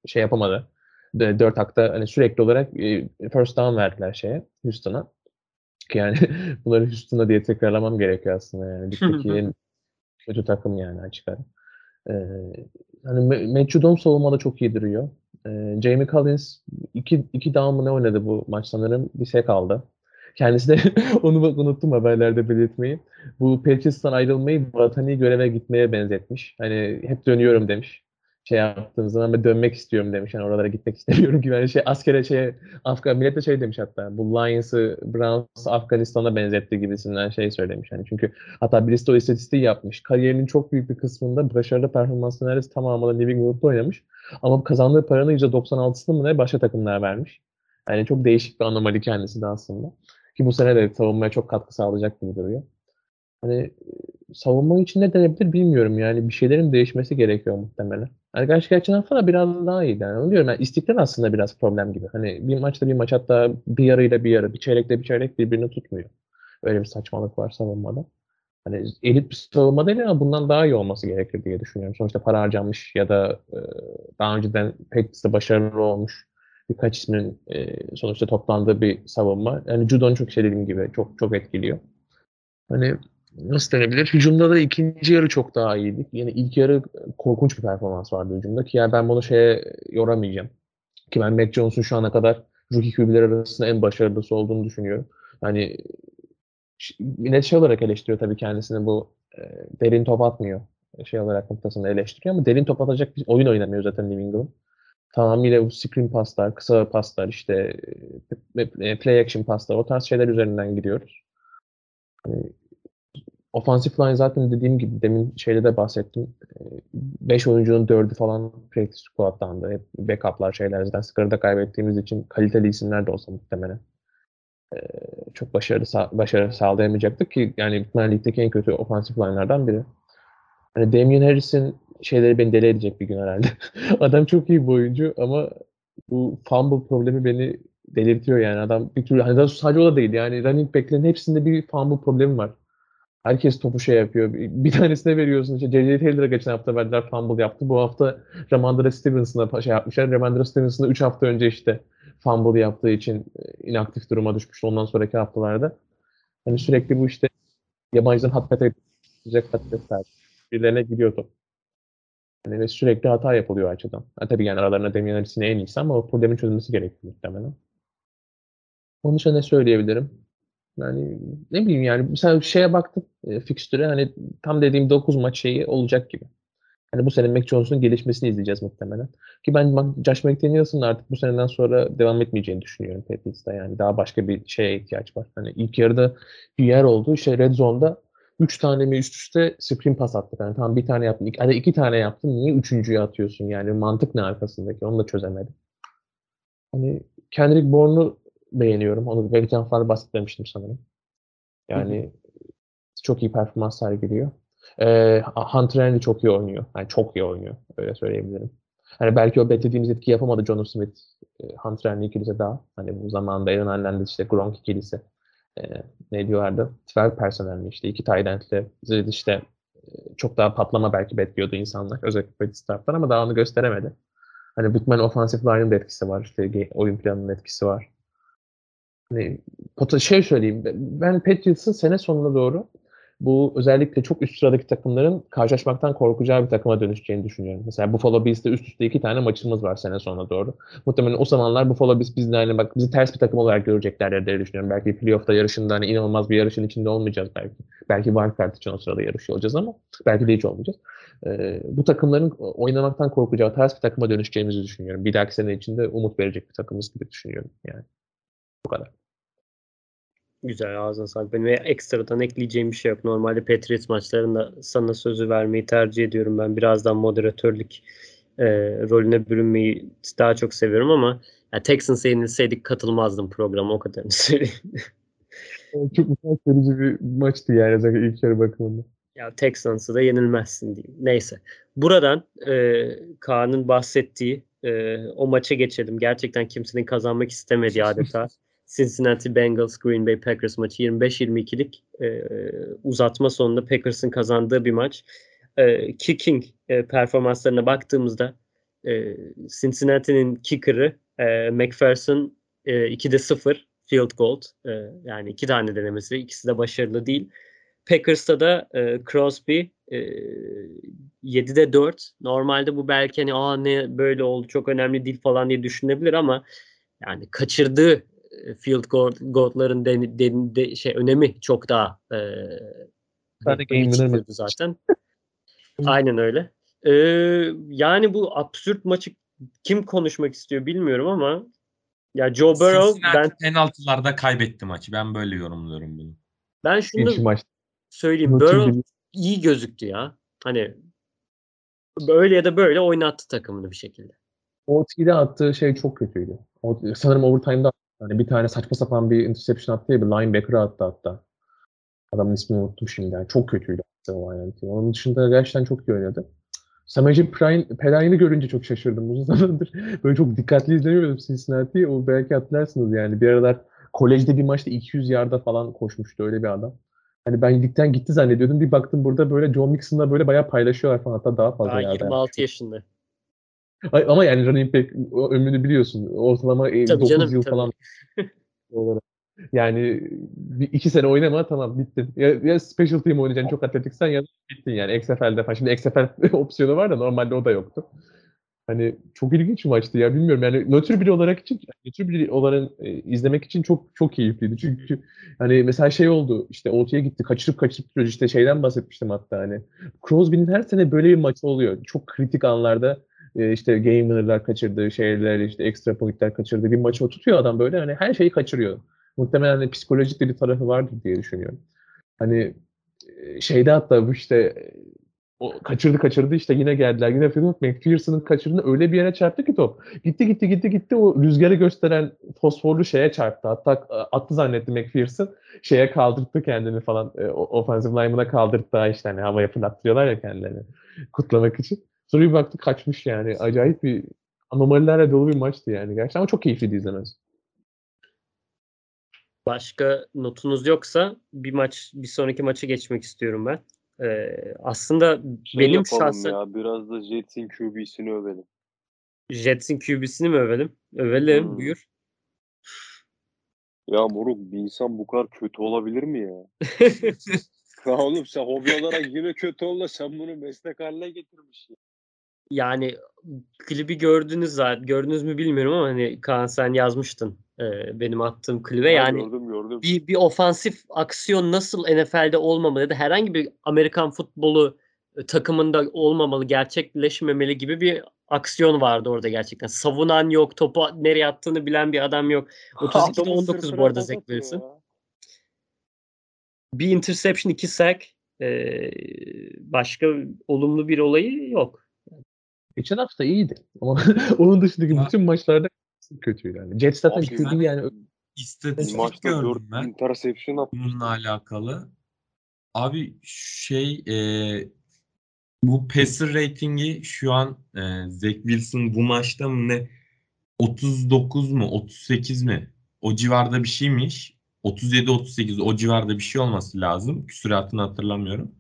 şey yapamadı. De- Dört hakta hani sürekli olarak e, first down verdiler şeye Houston'a. Ki Yani bunları Houston'a diye tekrarlamam gerekiyor aslında yani. Ligdeki en kötü takım yani açık ara. Ee, hani Judon savunmada çok iyi duruyor. Ee, Jamie Collins iki, iki down mı ne oynadı bu maç sanırım. Bir sek aldı. Kendisi de onu unuttum haberlerde belirtmeyi. Bu Patriots'tan ayrılmayı vatani göreve gitmeye benzetmiş. Hani hep dönüyorum demiş. Şey yaptığım zaman ben dönmek istiyorum demiş. Yani oralara gitmek istemiyorum gibi. Yani şey askere şey Afgan millet de şey demiş hatta. Bu Lions'ı Browns'ı Afganistan'a benzetti gibisinden şey söylemiş. Yani çünkü Hatta birisi o istatistiği yapmış. Kariyerinin çok büyük bir kısmında başarılı performansını neredeyse New England'da oynamış. Ama kazandığı paranın %96'sını mı ne başka takımlar vermiş. Yani çok değişik bir anomali kendisi de aslında. Ki bu sene de savunmaya çok katkı sağlayacak gibi duruyor. Hani e, savunma için ne denebilir bilmiyorum yani. Bir şeylerin değişmesi gerekiyor muhtemelen. Gerçi geçen hafta da biraz daha iyiydi. Yani onu diyorum yani istikrar aslında biraz problem gibi. Hani bir maçta bir maç hatta bir yarıyla bir yarı, bir çeyrekle bir çeyrek birbirini tutmuyor. Öyle bir saçmalık var savunmada. Hani elit bir savunma değil ama bundan daha iyi olması gerekir diye düşünüyorum. Sonuçta para harcanmış ya da e, daha önceden Patriots'ta başarılı olmuş birkaç ismin e, sonuçta toplandığı bir savunma. Yani Judon çok şey dediğim gibi çok çok etkiliyor. Hani nasıl denebilir? Hücumda da ikinci yarı çok daha iyiydik. Yani ilk yarı korkunç bir performans vardı hücumda ki yani ben bunu şeye yoramayacağım. Ki ben Mac Jones'un şu ana kadar rookie QB'ler arasında en başarılısı olduğunu düşünüyorum. Hani net şey olarak eleştiriyor tabii kendisini bu e, derin top atmıyor. Şey olarak noktasını eleştiriyor ama derin top atacak bir oyun oynamıyor zaten New England. Tamamıyla bu screen paslar, kısa paslar, işte e, play action paslar o tarz şeyler üzerinden gidiyoruz. Hani, Offensive line zaten dediğim gibi demin şeyde de bahsettim. 5 oyuncunun 4'ü falan practice squad'dandı. Hep backup'lar şeyler zaten skorda kaybettiğimiz için kaliteli isimler de olsa muhtemelen çok başarılı başarı sağlayamayacaktık ki yani Bitcoin ligdeki en kötü offensive line'lardan biri. Hani Damian Harris'in şeyleri beni deli edecek bir gün herhalde. Adam çok iyi bir oyuncu ama bu fumble problemi beni delirtiyor yani. Adam bir türlü hani sadece o da değil yani running back'lerin hepsinde bir fumble problemi var. Herkes topu şey yapıyor. Bir, tanesine veriyorsun. İşte J.J. Taylor'a geçen hafta verdiler fumble yaptı. Bu hafta Ramondre Stevenson'a şey yapmışlar. Ramondre Stevenson'a 3 hafta önce işte fumble yaptığı için e, inaktif duruma düşmüştü ondan sonraki haftalarda. Hani sürekli bu işte yabancıdan hat pete sıcak patatesler birilerine gidiyor top. Yani ve sürekli hata yapılıyor açıdan. Ha, tabii yani aralarında Damian Harris'in en iyisi ama o problemin çözülmesi gerekiyor muhtemelen. Onun dışında ne söyleyebilirim? Yani ne bileyim yani mesela şeye baktım e, fikstüre hani tam dediğim 9 maç şeyi olacak gibi. Hani bu sene Mac Jones'un gelişmesini izleyeceğiz muhtemelen. Ki ben Josh McDaniels'ın artık bu seneden sonra devam etmeyeceğini düşünüyorum Patriots'ta. Yani daha başka bir şeye ihtiyaç var. Hani ilk yarıda bir yer oldu. İşte Red Zone'da 3 tane mi üst üste screen pas attık. Yani tamam bir tane yaptın. İki, hadi iki tane yaptın. Niye üçüncüyü atıyorsun? Yani mantık ne arkasındaki? Onu da çözemedim. Hani Kendrick Bourne'u beğeniyorum. Onu geçen hafta bahsetmiştim sanırım. Yani hı hı. çok iyi performans sergiliyor. E, Hunter Henry çok iyi oynuyor. Yani çok iyi oynuyor. Öyle söyleyebilirim. Hani belki o beklediğimiz etki yapamadı John Smith, e, Hunter Henry ikilisi daha. Hani bu zamanda Aaron Hernandez işte Gronk ikilisi. E, ne diyorlardı? 12 personelli işte iki end'li işte e, çok daha patlama belki bekliyordu insanlar. Özellikle Patriots taraftan ama daha onu gösteremedi. Hani Bigman offensive line'ın da etkisi var. İşte oyun planının etkisi var. Hani, şey söyleyeyim. Ben Patriots'ın sene sonuna doğru bu özellikle çok üst sıradaki takımların karşılaşmaktan korkacağı bir takıma dönüşeceğini düşünüyorum. Mesela Buffalo Bills'te üst üste iki tane maçımız var sene sonuna doğru. Muhtemelen o zamanlar Buffalo Bills bizden hani bak bizi ters bir takım olarak görecekler diye düşünüyorum. Belki playoff'ta yarışında hani inanılmaz bir yarışın içinde olmayacağız belki. Belki wildcard için o sırada yarışıyor olacağız ama belki de hiç olmayacağız. Ee, bu takımların oynamaktan korkacağı ters bir takıma dönüşeceğimizi düşünüyorum. Bir dahaki sene içinde umut verecek bir takımız gibi düşünüyorum yani. Bu kadar. Güzel ağzına sağlık. Benim ekstradan ekleyeceğim bir şey yok. Normalde Patriots maçlarında sana sözü vermeyi tercih ediyorum. Ben birazdan moderatörlük e, rolüne bürünmeyi daha çok seviyorum ama yani Texans'a yenilseydik katılmazdım programa o kadarını söyleyeyim. çok utanç verici bir maçtı yani özellikle ilk yarı bakımında. Ya Texans'ı da yenilmezsin diyeyim. Neyse. Buradan e, Kaan'ın bahsettiği e, o maça geçelim. Gerçekten kimsenin kazanmak istemediği adeta. Cincinnati Bengals Green Bay Packers maçı 25-22'lik e, uzatma sonunda Packers'ın kazandığı bir maç. E, kicking e, performanslarına baktığımızda e, Cincinnati'nin kicker'ı e, McPherson e, 2'de 0 field goal e, yani iki tane denemesi ikisi de başarılı değil. Packers'ta da e, Crosby e, 7'de 4. Normalde bu belki hani Aa, ne böyle oldu çok önemli değil falan diye düşünebilir ama yani kaçırdığı field goal'ların de, de, de, şey önemi çok daha e, zaten. Aynen öyle. E, yani bu absürt maçı kim konuşmak istiyor bilmiyorum ama ya Joe Burrow ben penaltılarda kaybetti maçı. Ben böyle yorumluyorum bunu. Ben şunu maç. söyleyeyim. Burrow iyi gözüktü ya. Hani böyle ya da böyle oynattı takımını bir şekilde. O TD'de attığı şey çok kötüydü. O, sanırım overtime'da Hani bir tane saçma sapan bir interception attı ya bir linebacker attı hatta. Adamın ismini unuttum şimdi. Yani çok kötüydü o Onun dışında gerçekten çok iyi oynadı. Samaje Perrine'i görünce çok şaşırdım uzun zamandır. Böyle çok dikkatli izlemiyordum Cincinnati'yi. O belki hatırlarsınız yani. Bir aralar kolejde bir maçta 200 yarda falan koşmuştu öyle bir adam. Hani ben ligden gitti zannediyordum. Bir baktım burada böyle John Mixon'la böyle bayağı paylaşıyorlar falan. Hatta daha fazla daha 26 yaşında. Ama yani running back ömrünü biliyorsun. Ortalama e, Tabii 9 canım, yıl tabii. falan olarak. Yani bir, iki sene oynama tamam bittin. Ya, ya special team oynayacaksın çok atletiksen ya bittin yani XFL'de falan. Şimdi XFL opsiyonu var da normalde o da yoktu. Hani çok ilginç bir maçtı ya bilmiyorum yani nötr biri olarak için nötr biri olarak e, izlemek için çok çok keyifliydi. Çünkü hani mesela şey oldu işte ortaya gitti kaçırıp kaçırıp duruyoruz işte şeyden bahsetmiştim hatta hani Crosby'nin her sene böyle bir maçı oluyor. Çok kritik anlarda e, işte game winner'lar kaçırdığı şeyler işte extra point'ler kaçırdığı bir maçı o tutuyor adam böyle hani her şeyi kaçırıyor. Muhtemelen hani psikolojik de bir tarafı vardır diye düşünüyorum. Hani e, şeyde hatta bu işte e, o kaçırdı kaçırdı işte yine geldiler. Yine Philip McPherson'ın kaçırdığını öyle bir yere çarptı ki top. Gitti gitti gitti gitti o rüzgarı gösteren fosforlu şeye çarptı. Hatta e, attı zannetti McPherson. Şeye kaldırttı kendini falan. E, offensive lineman'a kaldırttı işte hani havaya fırlattırıyorlar ya kendilerini kutlamak için. Sonra bir baktı kaçmış yani. Acayip bir anomalilerle dolu bir maçtı yani gerçekten ama çok keyifliydi izlemesi. Başka notunuz yoksa bir maç bir sonraki maça geçmek istiyorum ben. Ee, aslında Şey benim şahsen ya biraz da Jets'in QB'sini övelim. Jets'in QB'sini mi övelim? Övelim Hmm. buyur. Ya moruk bir insan bu kadar kötü olabilir mi ya? Ya oğlum sen hobi olarak yine kötü ol da sen bunu meslek haline getirmişsin. Yani klibi gördünüz zaten. Gördünüz mü bilmiyorum ama hani Kaan sen yazmıştın e, benim attığım klibe. Yani gördüm gördüm. bir, bir ofansif aksiyon nasıl NFL'de olmamalı ya da herhangi bir Amerikan futbolu e, takımında olmamalı, gerçekleşmemeli gibi bir aksiyon vardı orada gerçekten. Savunan yok, topu nereye attığını bilen bir adam yok. 32'de Adamın 19 bu arada Zach Wilson. Bir interception, iki sack. e, başka olumlu bir olayı yok. Geçen hafta iyiydi. Ama onun dışındaki Ya- bütün maçlarda kötüydü yani. Jets zaten Abi kötü yani İstatistik maçta 4 gördüm ben interception bununla alakalı. Abi şey e, bu passer ratingi şu an e, Zach Wilson bu maçta mı ne 39 mu 38 mi o civarda bir şeymiş. 37-38 o civarda bir şey olması lazım. Küsuratını hatırlamıyorum.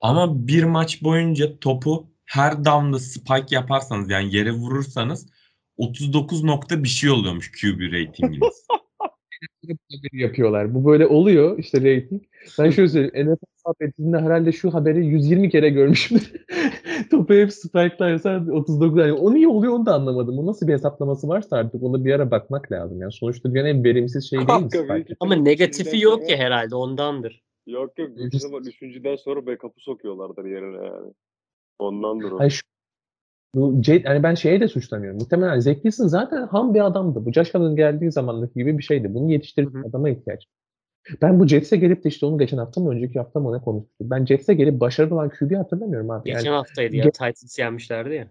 Ama bir maç boyunca topu her down'da spike yaparsanız yani yere vurursanız 39 nokta bir şey oluyormuş QB ratinginiz. yapıyorlar. Bu böyle oluyor işte rating. Ben şöyle söyleyeyim. NFL sohbetinde herhalde şu haberi 120 kere görmüşümdür. Topu hep spike'larsa 39. Yani o niye oluyor onu da anlamadım. O nasıl bir hesaplaması varsa artık ona bir ara bakmak lazım. Yani sonuçta dünyanın en verimsiz şeyi değil mi spike? Ama negatifi yok ya herhalde ondandır. Yok yok Biz- ihtimal üçüncüden sonra backup'ı sokuyorlardır yerine yani. Ondandır o. Hayır şu bu Jade, yani ben şeye de suçlamıyorum. Muhtemelen Zach Wilson zaten ham bir adamdı. Bu Allen geldiği zamandaki gibi bir şeydi. Bunu yetiştirecek adama ihtiyaç. Ben bu Jets'e gelip de işte onu geçen hafta mı önceki hafta mı ne konuştuk. Ben Jets'e gelip başarılı olan QB hatırlamıyorum abi. Yani Geçen haftaydı ya. Ge- Titans yenmişlerdi ya.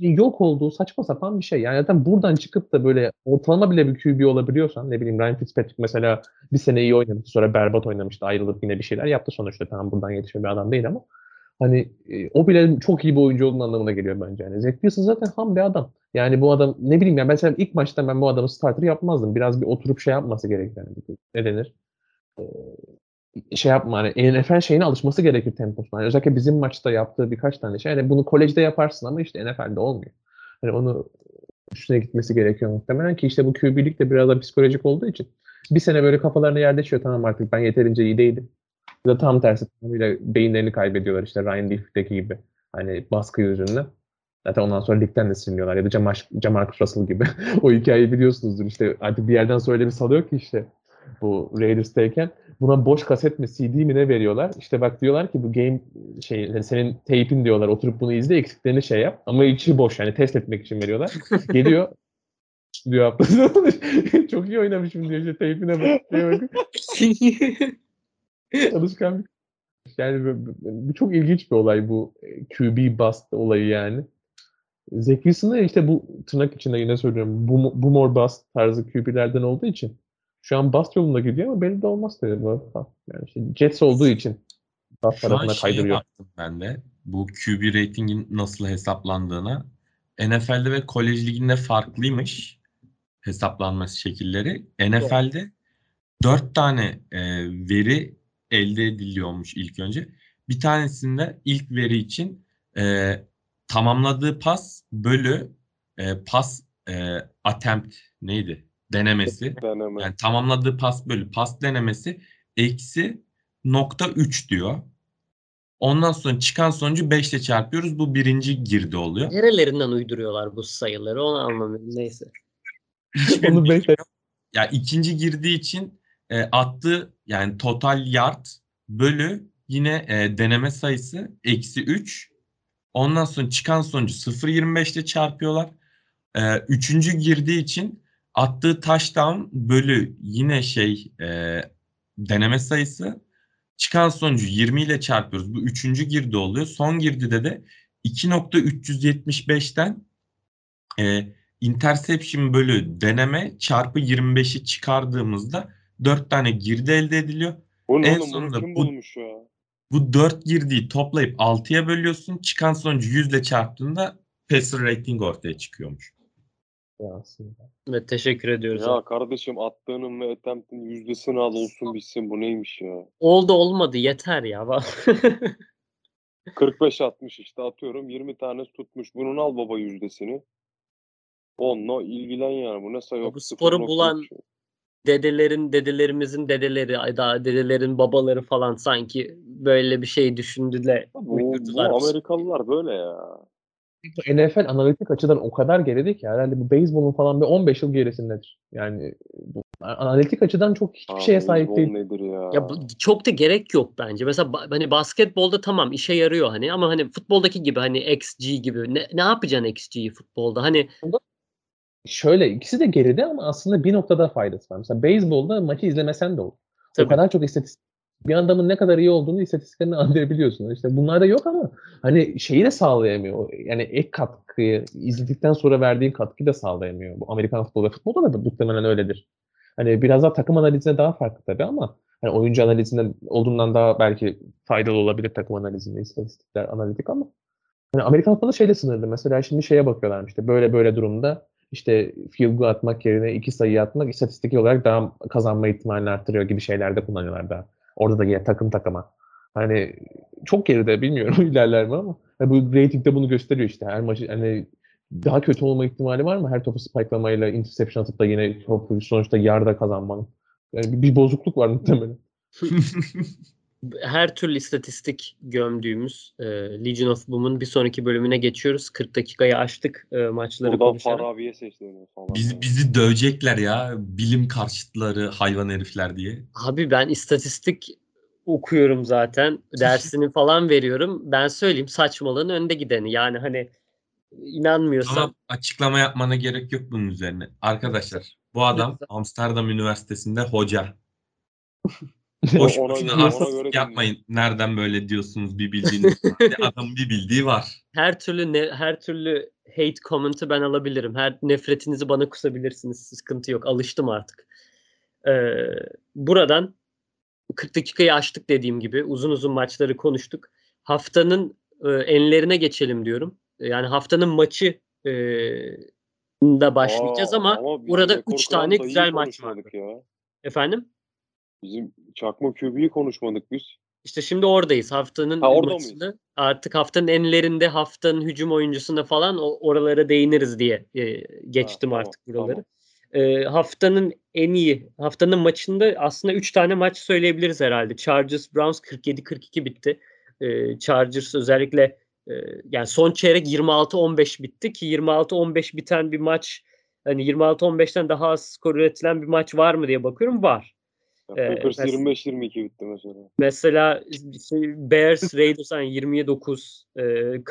yok olduğu saçma sapan bir şey. Yani zaten buradan çıkıp da böyle ortalama bile bir QB olabiliyorsan ne bileyim Ryan Fitzpatrick mesela bir sene iyi oynamıştı sonra berbat oynamıştı ayrılıp yine bir şeyler yaptı sonuçta tamam buradan yetişen bir adam değil ama hani e, o bile çok iyi bir oyuncu olduğunun anlamına geliyor bence. Yani Zach Wilson zaten ham bir adam. Yani bu adam ne bileyim ya mesela ilk maçta ben bu adamı starter yapmazdım. Biraz bir oturup şey yapması gerekir. Yani. Ne denir? Ee, şey yapma hani NFL şeyine alışması gerekir temposuna. Yani özellikle bizim maçta yaptığı birkaç tane şey. Yani bunu kolejde yaparsın ama işte NFL'de olmuyor. Hani onu üstüne gitmesi gerekiyor muhtemelen ki işte bu QB'lik de biraz da psikolojik olduğu için bir sene böyle kafalarına yerleşiyor tamam artık ben yeterince iyi değilim. Ya da tam tersi tamamıyla beyinlerini kaybediyorlar işte Ryan Leaf'teki gibi. Hani baskı yüzünden. Zaten ondan sonra ligden de siliniyorlar. Ya da Jamar, Jamarcus Russell gibi. o hikayeyi biliyorsunuzdur. işte artık bir yerden sonra öyle bir salıyor ki işte bu Raiders'tayken buna boş kaset mi CD mi ne veriyorlar. İşte bak diyorlar ki bu game şey yani senin tape'in diyorlar. Oturup bunu izle eksiklerini şey yap. Ama içi boş yani test etmek için veriyorlar. Geliyor diyor hafta sonu. Çok iyi oynamışım diyor işte tape'ine bak. Bir yani bu, bu- bu çok ilginç bir olay bu e, QB bust olayı yani. Da işte bu tırnak içinde yine söylüyorum boom, boom or bust tarzı QB'lerden olduğu için şu an bust yolunda gidiyor ama belli de olmaz tabii bu. Yani işte Jets olduğu için bust Şu tarafına kaydırıyor. ben de. Bu QB ratingin nasıl hesaplandığına. NFL'de ve kolej liginde farklıymış hesaplanması şekilleri. NFL'de dört tane e, veri elde ediliyormuş ilk önce. Bir tanesinde ilk veri için e, tamamladığı pas bölü e, pas e, attempt neydi? Denemesi. Deneme. Yani tamamladığı pas bölü pas denemesi eksi nokta 3 diyor. Ondan sonra çıkan sonucu 5 ile çarpıyoruz. Bu birinci girdi oluyor. Nerelerinden uyduruyorlar bu sayıları onu anlamıyorum. Neyse. Onu Ya ikinci girdiği için e, attığı yani total yard bölü yine e, deneme sayısı eksi 3. Ondan sonra çıkan sonucu 0.25 ile çarpıyorlar. E, üçüncü girdiği için attığı touchdown bölü yine şey e, deneme sayısı. Çıkan sonucu 20 ile çarpıyoruz. Bu üçüncü girdi oluyor. Son girdide de 2.375'ten e, interception bölü deneme çarpı 25'i çıkardığımızda 4 tane girdi elde ediliyor. Bu ne en oğlum? Bunu sonunda bu- bulmuş ya? Bu 4 girdiği toplayıp 6'ya bölüyorsun. Çıkan sonucu 100 ile çarptığında passer rating ortaya çıkıyormuş. Ya aslında. Evet, teşekkür ediyoruz. Ya kardeşim attığının ve attempt'in yüzdesini al olsun bitsin. Bu neymiş ya? Oldu olmadı yeter ya. 45-60 işte atıyorum 20 tane tutmuş. Bunun al baba yüzdesini. Onunla ilgilen yani. Bu ne sayı? Bu sporu 0.3. bulan- dedelerin dedelerimizin dedeleri daha dedelerin babaları falan sanki böyle bir şey düşündüler. Bu, bu. Amerikalılar böyle ya. NFL analitik açıdan o kadar geride ki herhalde bu beyzbolun falan bir 15 yıl gerisindedir. Yani bu analitik açıdan çok hiçbir Abi, şeye sahip değil. nedir ya? Ya bu, çok da gerek yok bence. Mesela ba- hani basketbolda tamam işe yarıyor hani ama hani futboldaki gibi hani XG gibi ne, ne yapacaksın XG'yi futbolda? Hani Şöyle ikisi de geride ama aslında bir noktada faydası var. Mesela beyzbolda maçı izlemesen de olur. Tabii. O kadar çok istatistik. Bir adamın ne kadar iyi olduğunu istatistiklerini anlayabiliyorsun. İşte bunlarda yok ama hani şeyi de sağlayamıyor. Yani ek katkıyı izledikten sonra verdiğin katkıyı da sağlayamıyor. Bu Amerikan futbolu ve futbolda da muhtemelen öyledir. Hani biraz daha takım analizine daha farklı tabii ama hani oyuncu analizinde olduğundan daha belki faydalı olabilir takım analizinde istatistikler analitik ama hani Amerikan futbolu şeyle sınırlı. Mesela şimdi şeye bakıyorlar işte böyle böyle durumda işte field goal atmak yerine iki sayı atmak istatistik olarak daha kazanma ihtimalini arttırıyor gibi şeylerde kullanıyorlar daha. Orada da yine takım takıma. Hani çok geride bilmiyorum ilerler mi ama hani bu ratingde bunu gösteriyor işte. Her maçı hani daha kötü olma ihtimali var mı? Her topu spike'lamayla interception atıp da yine topu sonuçta yarda kazanmanın. Yani bir bozukluk var muhtemelen. her türlü istatistik gömdüğümüz e, Legion of Boom'un bir sonraki bölümüne geçiyoruz. 40 dakikayı aştık e, maçları Buradan konuşarak. Farabi'ye sesleniyor falan. Bizi, bizi dövecekler ya. Bilim karşıtları hayvan herifler diye. Abi ben istatistik okuyorum zaten. Dersini falan veriyorum. Ben söyleyeyim saçmalığın önde gideni. Yani hani inanmıyorsan Tamam açıklama yapmana gerek yok bunun üzerine. Arkadaşlar bu adam Amsterdam Üniversitesi'nde hoca. Boş Ona boşuna göre- artist ona göre yapmayın. Nereden böyle diyorsunuz bir bildiğiniz. Adamın bir bildiği var. her türlü ne, her türlü hate comment'ı ben alabilirim. Her nefretinizi bana kusabilirsiniz. Sıkıntı yok. Alıştım artık. Ee, buradan 40 dakikayı aştık dediğim gibi. Uzun uzun maçları konuştuk. Haftanın e, enlerine geçelim diyorum. Yani haftanın maçı e, da başlayacağız Aa, ama, biz burada rekor 3 kıran tane güzel maç var. Efendim? Bizim çakma QB'yi konuşmadık biz. İşte şimdi oradayız. Haftanın Ha, orada maçını artık haftanın enlerinde haftanın hücum oyuncusunda falan oralara değiniriz diye e, geçtim tamam, artık buraları. E, haftanın en iyi haftanın maçında aslında 3 tane maç söyleyebiliriz herhalde. Chargers Browns 47-42 bitti. E, Chargers özellikle e, yani son çeyrek 26-15 bitti ki 26-15 biten bir maç hani 26-15'ten daha az skor üretilen bir maç var mı diye bakıyorum. Var. Ee, Packers mes- 25-22 bitti mesela. Mesela şey, Bears, Raiders hani 20'ye 9, e,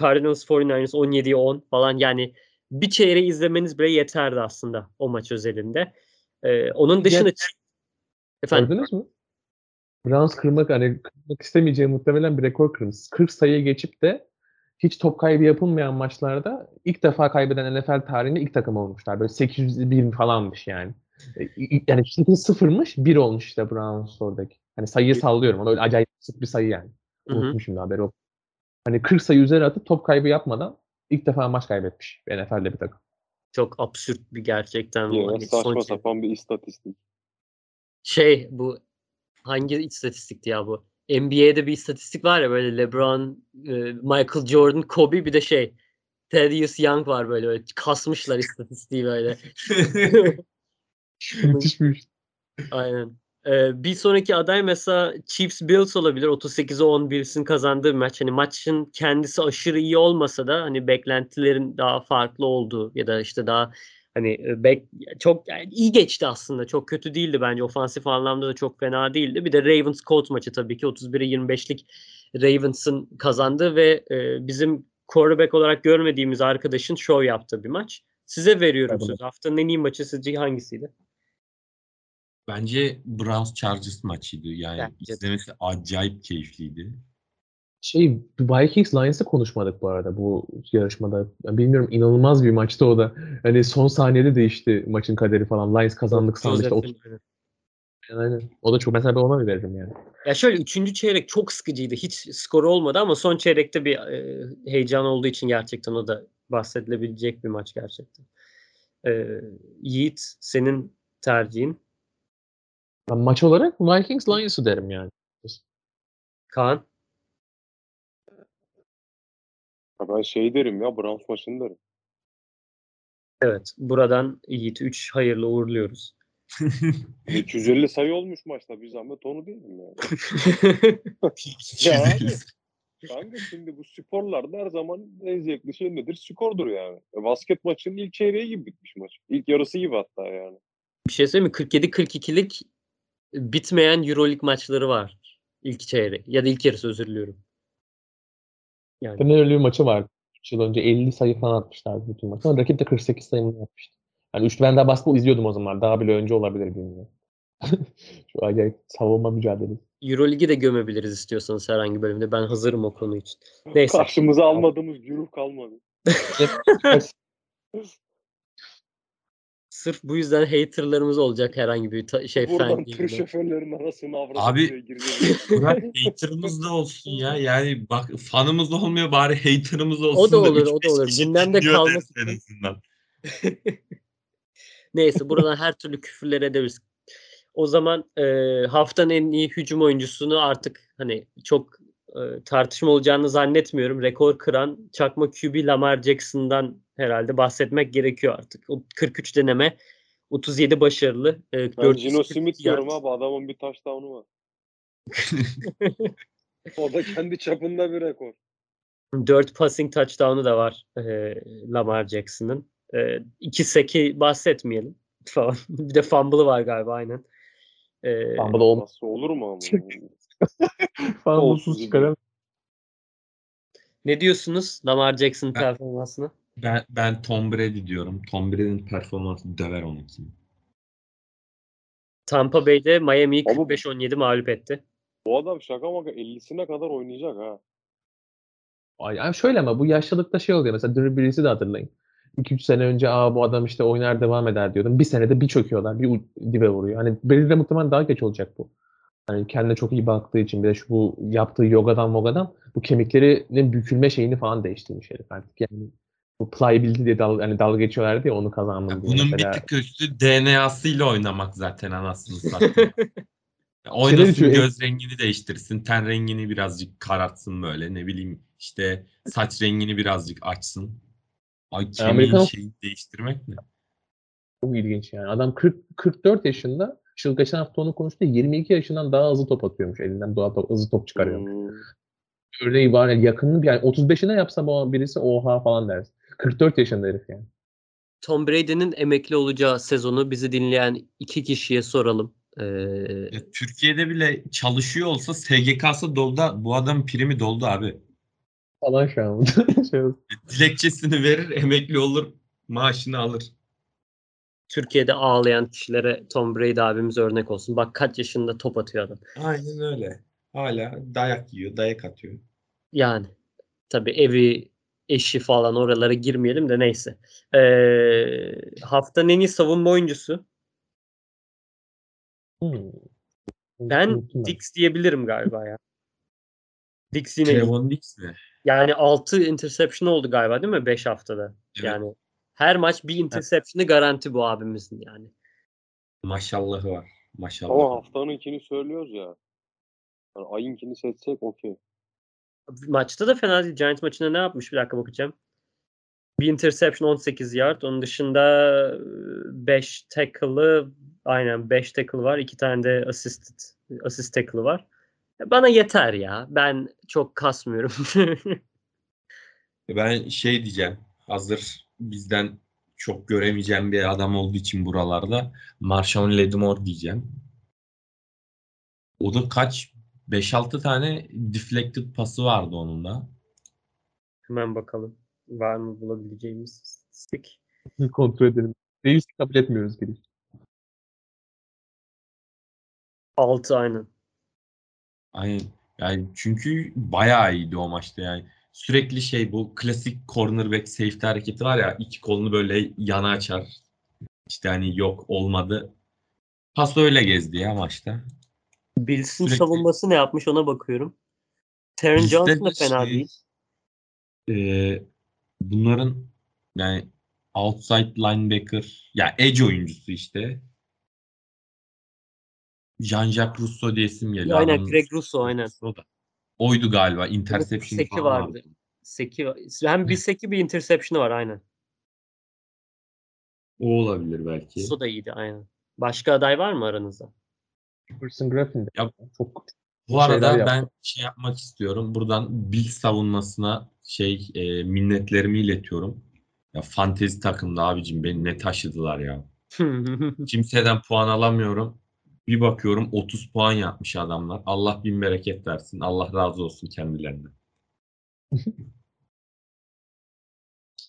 Cardinals 49ers 17'ye 10 falan yani bir çeyreği izlemeniz bile yeterdi aslında o maç özelinde. E, onun dışında efendim Gördünüz mü? Browns kırmak hani kırmak istemeyeceği muhtemelen bir rekor kırmış. 40 sayı geçip de hiç top kaybı yapılmayan maçlarda ilk defa kaybeden NFL tarihinde ilk takım olmuşlar. Böyle 801 falanmış yani. E, Yani 8-0'mış 1 olmuş işte Browns oradaki. Hani sayıyı sallıyorum. Ona öyle acayip sık bir sayı yani. Hı hı. Unutmuşum da haberi yok. Hani 40 sayı üzeri atıp top kaybı yapmadan ilk defa maç kaybetmiş NFL'de bir takım. çok absürt bir gerçekten. bu. Yine Hani son saçma çeyrek- sapan bir istatistik. Şey bu hangi istatistikti ya bu? NBA'de bir istatistik var ya böyle LeBron, e, Michael Jordan, Kobe bir de şey Thaddeus Young var böyle, böyle kasmışlar istatistiği böyle. Müthiş bir iş. Aynen. Ee, bir sonraki aday mesela Chiefs Bills olabilir. 38'e 10 Bills'in kazandığı bir maç. Hani maçın kendisi aşırı iyi olmasa da hani beklentilerin daha farklı olduğu ya da işte daha hani bek çok yani iyi geçti aslında. Çok kötü değildi bence. Ofansif anlamda da çok fena değildi. Bir de Ravens Colts maçı tabii ki 31'e 25'lik Ravens'ın kazandığı ve e, bizim quarterback olarak görmediğimiz arkadaşın show yaptığı bir maç. Size veriyorum Tabii. söz. Haftanın en iyi maçı sizce hangisiydi? Bence Browns Chargers maçıydı. Yani Bence de. izlemesi acayip keyifliydi. Şey, Vikings Lions'ı konuşmadık bu arada bu yarışmada. Ben bilmiyorum inanılmaz bir maçtı o da. Hani son saniyede değişti maçın kaderi falan. Lions kazandık sandı işte. Aynen. O da çok mesela ben ona veririm yani. Ya şöyle üçüncü çeyrek çok sıkıcıydı. Hiç skor olmadı ama son çeyrekte bir e, heyecan olduğu için gerçekten o da bahsedilebilecek bir maç gerçekten. E, Yiğit senin tercihin. Ben maç olarak Vikings Lions'ı derim yani. Kaan. Ben şey derim ya Browns maçını derim. Evet. Buradan Yiğit'i 3 hayırlı uğurluyoruz. 250 sayı olmuş maçta bir zahmet onu diyelim ya. Ya abi. Kanka şimdi bu sporlarda her zaman en zevkli şey nedir? Skordur yani. E, basket maçının ilk çeyreği gibi bitmiş maç. İlk yarısı gibi hatta yani. bir şey söyleyeyim mi? 47-42'lik bitmeyen Euroleague maçları var. İlk çeyrek. Ya da ilk yarısı özür diliyorum. Yani Fener öyle bir maçı vardı. 3 yıl önce 50 sayı falan atmışlardı bütün maç. Ama rakip de 48 sayı mı atmıştı. Yani üçlü ben daha basketbol izliyordum o zaman. Daha bile önce olabilir bilmiyorum. Şu acayip savunma mücadelesi. Euroligi de gömebiliriz istiyorsanız herhangi bölümde. Ben hazırım o konu için. Neyse. Karşımıza almadığımız güruh kalmadı. Sırf bu yüzden haterlarımız olacak herhangi bir ta- şey Buradan fen tır değil. şoförlerinin arasına avradık Abi-. Bırak haterımız da olsun ya. Yani bak fanımız olmuyor bari haterımız olsun. O da olur, üç o da olur. Gündemde deriz en azından. Neyse buradan her türlü küfürler ederiz. O zaman e, haftanın en iyi hücum oyuncusunu artık hani çok e, tartışma olacağını zannetmiyorum. Rekor kıran çakma QB Lamar Jackson'dan herhalde bahsetmek gerekiyor artık. O 43 deneme, 37 başarılı. E, Ben 442 Gino Smith diyorum abi adamın bir touchdown'u var. O da kendi çapında bir rekor. 4 passing touchdown'u da var e, Lamar Jackson'ın. E, iki seki bahsetmeyelim falan. bir de fumble'ı var galiba aynen. E, Fumble olmaz. Nasıl olur mu ama? Falan Olsun mutsuz çıkaramıyor. ne diyorsunuz Lamar Jackson Ben- performansına? Ben, ben Tom Brady diyorum. Tom Brady'nin performansı döver onu kim. Tampa Bay'de Miami'yi Ama- 45-17 mağlup etti. Bu adam şaka maka 50'sine kadar oynayacak ha. Ay, yani şöyle ama bu yaşlılıkta şey oluyor. Mesela Drew Brees'i de hatırlayın. 2-3 sene önce Aa, bu adam işte oynar devam eder diyordum. Bir senede bir çöküyorlar. Bir dibe vuruyor. Hani Brady de muhtemelen daha geç olacak bu. Hani kendine çok iyi baktığı için bir de şu bu yaptığı yogadan mogadan bu kemiklerinin bükülme şeyini falan değiştirmiş herif artık. Yani bu pliability diye dal, hani dalga geçiyorlardı ya onu kazandım Ya diye. bunun Mesela bir tık üstü DNA'sıyla oynamak zaten anasını satayım. Oynasın içiyor, göz rengini değiştirsin, ten rengini birazcık karartsın böyle ne bileyim işte saç rengini birazcık açsın. Ay kemiğin Amerikan- şeyi değiştirmek ne? Çok ilginç yani. Adam 40, 44 yaşında. Şu geçen hafta onu konuştu. 22 yaşından daha hızlı top atıyormuş. Elinden daha top, hızlı top çıkarıyormuş. Hmm. Örneği var yakınını yani 35'ine yapsa bu birisi oha falan dersin. 44 yaşında herif yani. Tom Brady'nin emekli olacağı sezonu bizi dinleyen iki kişiye soralım. Ee, Ya Türkiye'de bile çalışıyor olsa SGK'sı doldu. Bu adam primi doldu abi. Falan şu an. Şey olsun. Dilekçesini verir, emekli olur, maaşını alır. Türkiye'de ağlayan kişilere Tom Brady abimiz örnek olsun. Bak kaç yaşında top atıyor adam. Aynen öyle. Hala dayak yiyor, dayak atıyor. Yani tabii evi, eşi falan oralara girmeyelim de neyse. Ee, haftanın en iyi savunma oyuncusu. Hmm. Ben. Dix diyebilirim galiba ya. Dix yine. Trevon Dix mi? Yani 6 interception oldu galiba değil mi 5 haftada? Evet. Yani her maç bir interception'ı garanti bu abimizin yani. Maşallahı var. Maşallah. Ama haftanınkini söylüyoruz ya. Yani ayınkini seçsek okey. Maçta da fena değil. Giants maçında ne yapmış? Bir dakika bakacağım. Bir interception 18 yard. Onun dışında 5 tackle'ı aynen 5 tackle var. 2 tane de assist assist tackle'ı var. Bana yeter ya. Ben çok kasmıyorum. Ben şey diyeceğim. Hazır bizden çok göremeyeceğim bir adam olduğu için buralarda Marshawn Lattimore diyeceğim. O da kaç? 5-6 tane deflected pası vardı onun da. Hemen bakalım. Var mı bulabileceğimiz statistik? Bir kontrol edelim. Değilse kabul etmiyoruz geri. 6 aynen. Aynen. Yani çünkü bayağı iyiydi o maçta yani. Sürekli şey bu klasik cornerback safety hareketi var ya iki kolunu böyle yana açar. İşte hani yok olmadı. Pas öyle gezdi ya maçta. Bills'in Sürekli- savunması ne yapmış ona bakıyorum. Bizde Johnson da fena şey, değil. e, bunların yani outside linebacker ya edge oyuncusu işte. Jean-Jacques Rousseau diye isim geliyor. Aynen adamın. Greg Russo aynen. O da. Oydu galiba. Interception seki falan vardı. vardı. Seki, hem bir seki bir interception'ı var aynen. O olabilir belki. Russo da iyiydi aynen. Başka aday var mı aranızda? Person Griffin de Ya- çok Bu arada ben şey yapmak istiyorum. Buradan Bill savunmasına şey e, minnetlerimi iletiyorum. Ya fantezi takımda abicim beni ne taşıdılar ya. Kimseden puan alamıyorum. Bir bakıyorum 30 puan yapmış adamlar. Allah bin bereket versin. Allah razı olsun kendilerinden.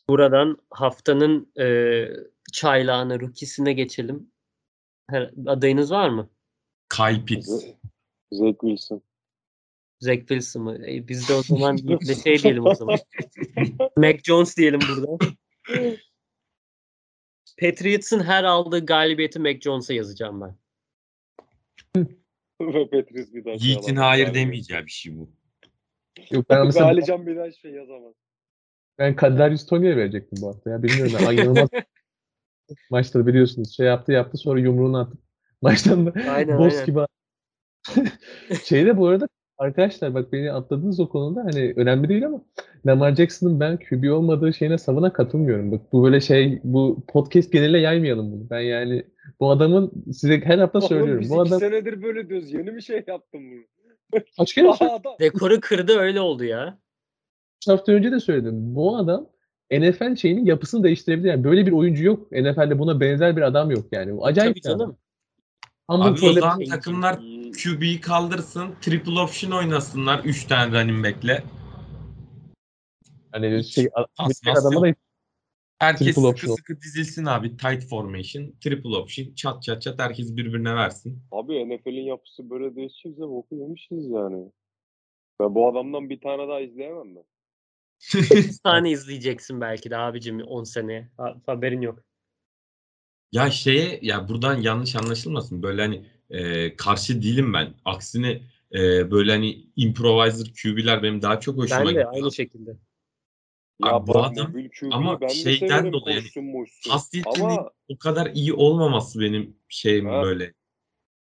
Buradan haftanın e, çaylağına, rookisine geçelim. Her, adayınız var mı? Kyle Pitts. Zach Wilson. Zach Wilson mı? E, biz de o zaman bir de şey diyelim o zaman. Mac Jones diyelim burada. Patriots'ın her aldığı galibiyeti Mac Jones'a yazacağım ben. Ve Patrice bir daha şey Yiğit'in hayır Yani. demeyeceği bir şey bu. Yok ben mesela Alican bir daha şey yazamaz. ben Kadarius Tony'ye verecektim bu hafta ya. Bilmiyorum ben. Ay, inanılmaz maçta biliyorsunuz. Şey yaptı yaptı sonra yumruğunu attı. Maçtan da Aynen, boss aynen. gibi Şeyde bu arada arkadaşlar bak beni atladınız o konuda hani önemli değil ama Lamar Jackson'ın ben QB olmadığı şeyine savuna katılmıyorum. Bak bu böyle şey bu podcast genele yaymayalım bunu. Ben yani bu adamın size her hafta Oğlum söylüyorum. biz Bu iki adam senedir böyle diyoruz. Yeni bir şey yaptım bunu. kaç kere adam. Rekoru kırdı öyle oldu ya. Üç hafta önce de söyledim. Bu adam NFL şeyinin yapısını değiştirebilir. Yani böyle bir oyuncu yok. NFL'de buna benzer bir adam yok yani. Acayip Tabii canım. Humble Abi o zaman takımlar. QB'yi kaldırsın. Triple option oynasınlar. 3 tane running back'le. hani şey bir adama da. Herkes Triple sıkı option. sıkı dizilsin abi. Tight formation. Triple option. Çat çat çat herkes birbirine versin. Abi NFL'in yapısı böyle değişecekse boku yemişiz yani. Ben bu adamdan bir tane daha izleyemem ben. 8 tane izleyeceksin belki de abicim 10 seneye. Ha- Haberin yok. Ya şeye ya buradan yanlış anlaşılmasın. Böyle hani e, karşı değilim ben. Aksine e, böyle hani improviser QB'ler benim daha çok hoşuma Ben de gidiyor. aynı şekilde. Ya Abi bu adam- ama ben de şeyden dolayı yani yeteneği Ama o kadar iyi olmaması benim şeyim Ha. böyle.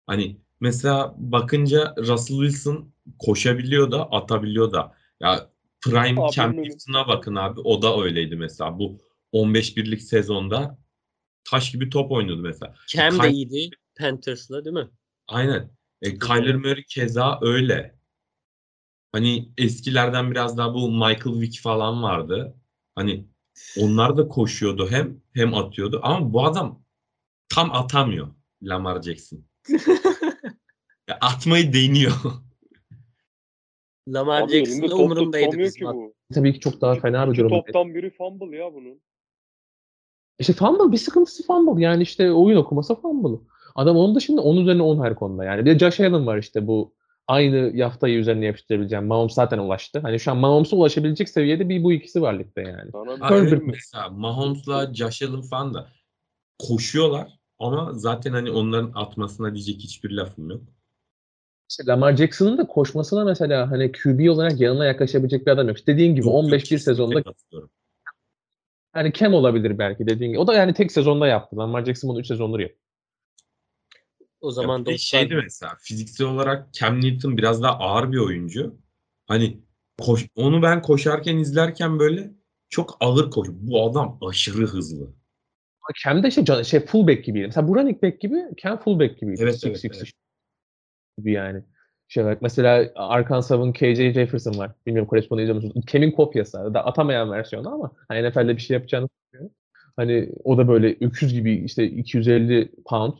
Hani mesela bakınca Russell Wilson koşabiliyor da atabiliyor da. Ya Prime. Newton'a bakın abi. O da öyleydi mesela. Bu 15 birlik sezonda taş gibi top oynuyordu mesela. Cam da Kay- iyiydi Panthers'la değil mi? Aynen. E, Kyler Murray keza öyle. Hani eskilerden biraz daha bu Michael Vick falan vardı. Hani onlar da koşuyordu hem hem atıyordu ama bu adam tam atamıyor Lamar Jackson. Ya atmayı deniyor. Lamar top umurumdaydı bizim. bu. tabii ki çok daha fena bir durum. toptan biri fumble ya bunun. İşte fumble bir sıkıntısı fumble. Yani işte oyun okuması fumble. Adam onun dışında 10 üzerine 10 her konuda. Yani bir de Josh Allen var işte bu aynı yaftayı üzerine yapıştırabileceğim. Mahomes zaten ulaştı. Hani şu an Mahomes'a ulaşabilecek seviyede bir bu ikisi var ligde yani. Sana bir Ha, evet, diyeyim mi? mesela Mahomes'la Josh Allen falan da koşuyorlar ama zaten hani onların atmasına diyecek hiçbir lafım yok. İşte Lamar Jackson'ın da koşmasına mesela hani QB olarak yanına yaklaşabilecek bir adam yok. İşte dediğin gibi Yok, yok, 15 bir kesinlikle sezonda katılıyorum. hani Cam olabilir belki dediğin gibi. O da yani tek sezonda yaptı. Lamar Jackson bunu 3 sezondur yaptı. O zaman 90 şeydi mesela fiziksel olarak Cam Newton biraz daha ağır bir oyuncu. Hani koş, onu ben koşarken izlerken böyle çok ağır koşu. Bu adam aşırı hızlı. Cam de şey, can- şey fullback gibiydi. Mesela bu running back gibi, Cam fullback gibiydi. Evet, Six, evet, six evet. gibi yani. Şey olarak mesela Arkansas'ın KJ Jefferson var. Bilmiyorum korespondent izliyor musunuz? Cam'in kopyası. Da atamayan versiyonu ama hani NFL'de bir şey yapacağını. Hani o da böyle öküz gibi işte 250 pound.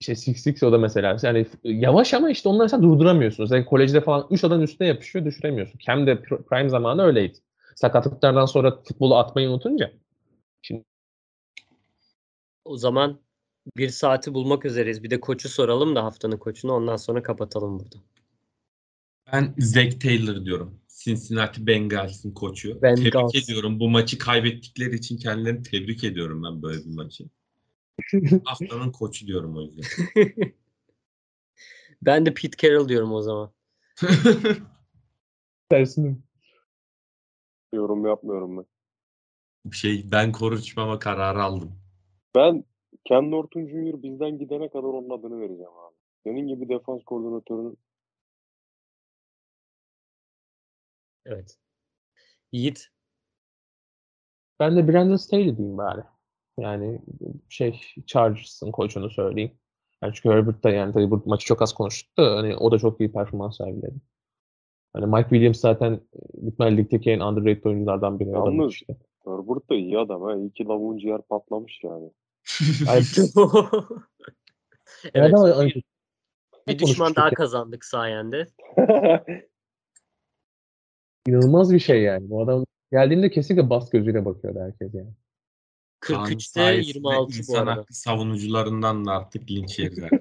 İşte 6'6 o da mesela. Yani yavaş ama işte onları mesela durduramıyorsunuz. Yani kolejde falan 3 adam üstüne yapışıyor düşüremiyorsun. Cam de pr- prime zamanı öyleydi. Sakatlıklardan sonra futbolu atmayı unutunca. O zaman bir saati bulmak üzereyiz. Bir de koçu soralım da haftanın koçunu ondan sonra kapatalım burada. Ben Zach Taylor diyorum. Cincinnati Bengals'ın koçu. Bengals. Tebrik ediyorum. Bu maçı kaybettikleri için kendilerini tebrik ediyorum ben böyle bir maçı. Haftanın koçu diyorum o yüzden. ben de Pete Carroll diyorum o zaman. Tersini. Yorum yapmıyorum ben. Bir şey ben konuşmama kararı aldım. Ben Ken Norton Jr. bizden gidene kadar onun adını vereceğim abi. Senin gibi defans koordinatörünün Evet. Yiğit. Ben de Brandon Staley diyeyim bari. Yani şey Chargers'ın koçunu söyleyeyim. Yani çünkü Herbert da yani tabii bu maçı çok az konuştuk da hani o da çok iyi performans sergiledi. Hani Mike Williams zaten Bitmel Lig'deki en underrated oyunculardan biri. Yalnız- işte. Herbert da iyi adam ha. İyi ki lavuğun ciğer patlamış yani. Evet. ama- ay, Bir düşman daha ya. kazandık sayende. İnanılmaz bir şey yani. Bu adam geldiğinde kesinlikle bas gözüyle bakıyordu herkes yani. Kaan 43'te sayesinde 26 bu insan arada. hakkı savunucularından da artık linç yediler.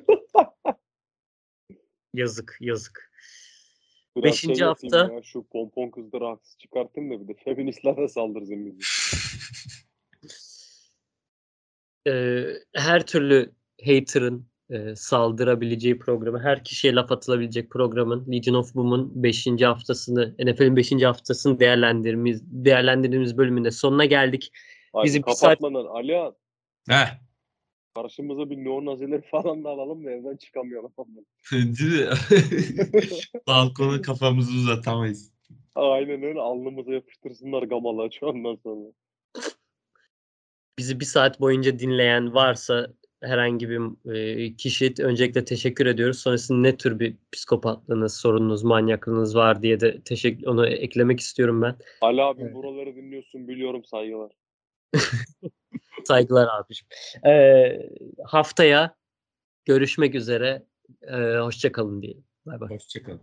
Yazık yazık. Biraz Beşinci şey hafta- Ya, şu pompon kızları haksız çıkartayım da bir de feministlere saldırsın bizi. Ee, her türlü hater'ın e, saldırabileceği programı, her kişiye laf atılabilecek programın Legion of Boom'un 5. haftasını, NFL'in 5. haftasını değerlendirdiğimiz, değerlendirdiğimiz bölümünde sonuna geldik. Hadi Bizi bir saat- kapatmadan Alihan Heh. karşımıza bir neonaziler falan da alalım da evden çıkamıyorum. Değil mi? Balkona kafamızı uzatamayız. Aynen öyle alnımıza yapıştırsınlar gamalı şu ondan sonra. Bizi bir saat boyunca dinleyen varsa herhangi bir e, kişi öncelikle teşekkür ediyoruz. Sonrasında ne tür bir psikopatlığınız, sorununuz, manyaklığınız var diye de teşekkür onu eklemek istiyorum ben. Ali abi Evet. buraları dinliyorsun biliyorum saygılar. Saygılar abiciğim. Ee, haftaya görüşmek üzere. Ee, hoşça kalın diyelim. Bay bay. Hoşçakalın.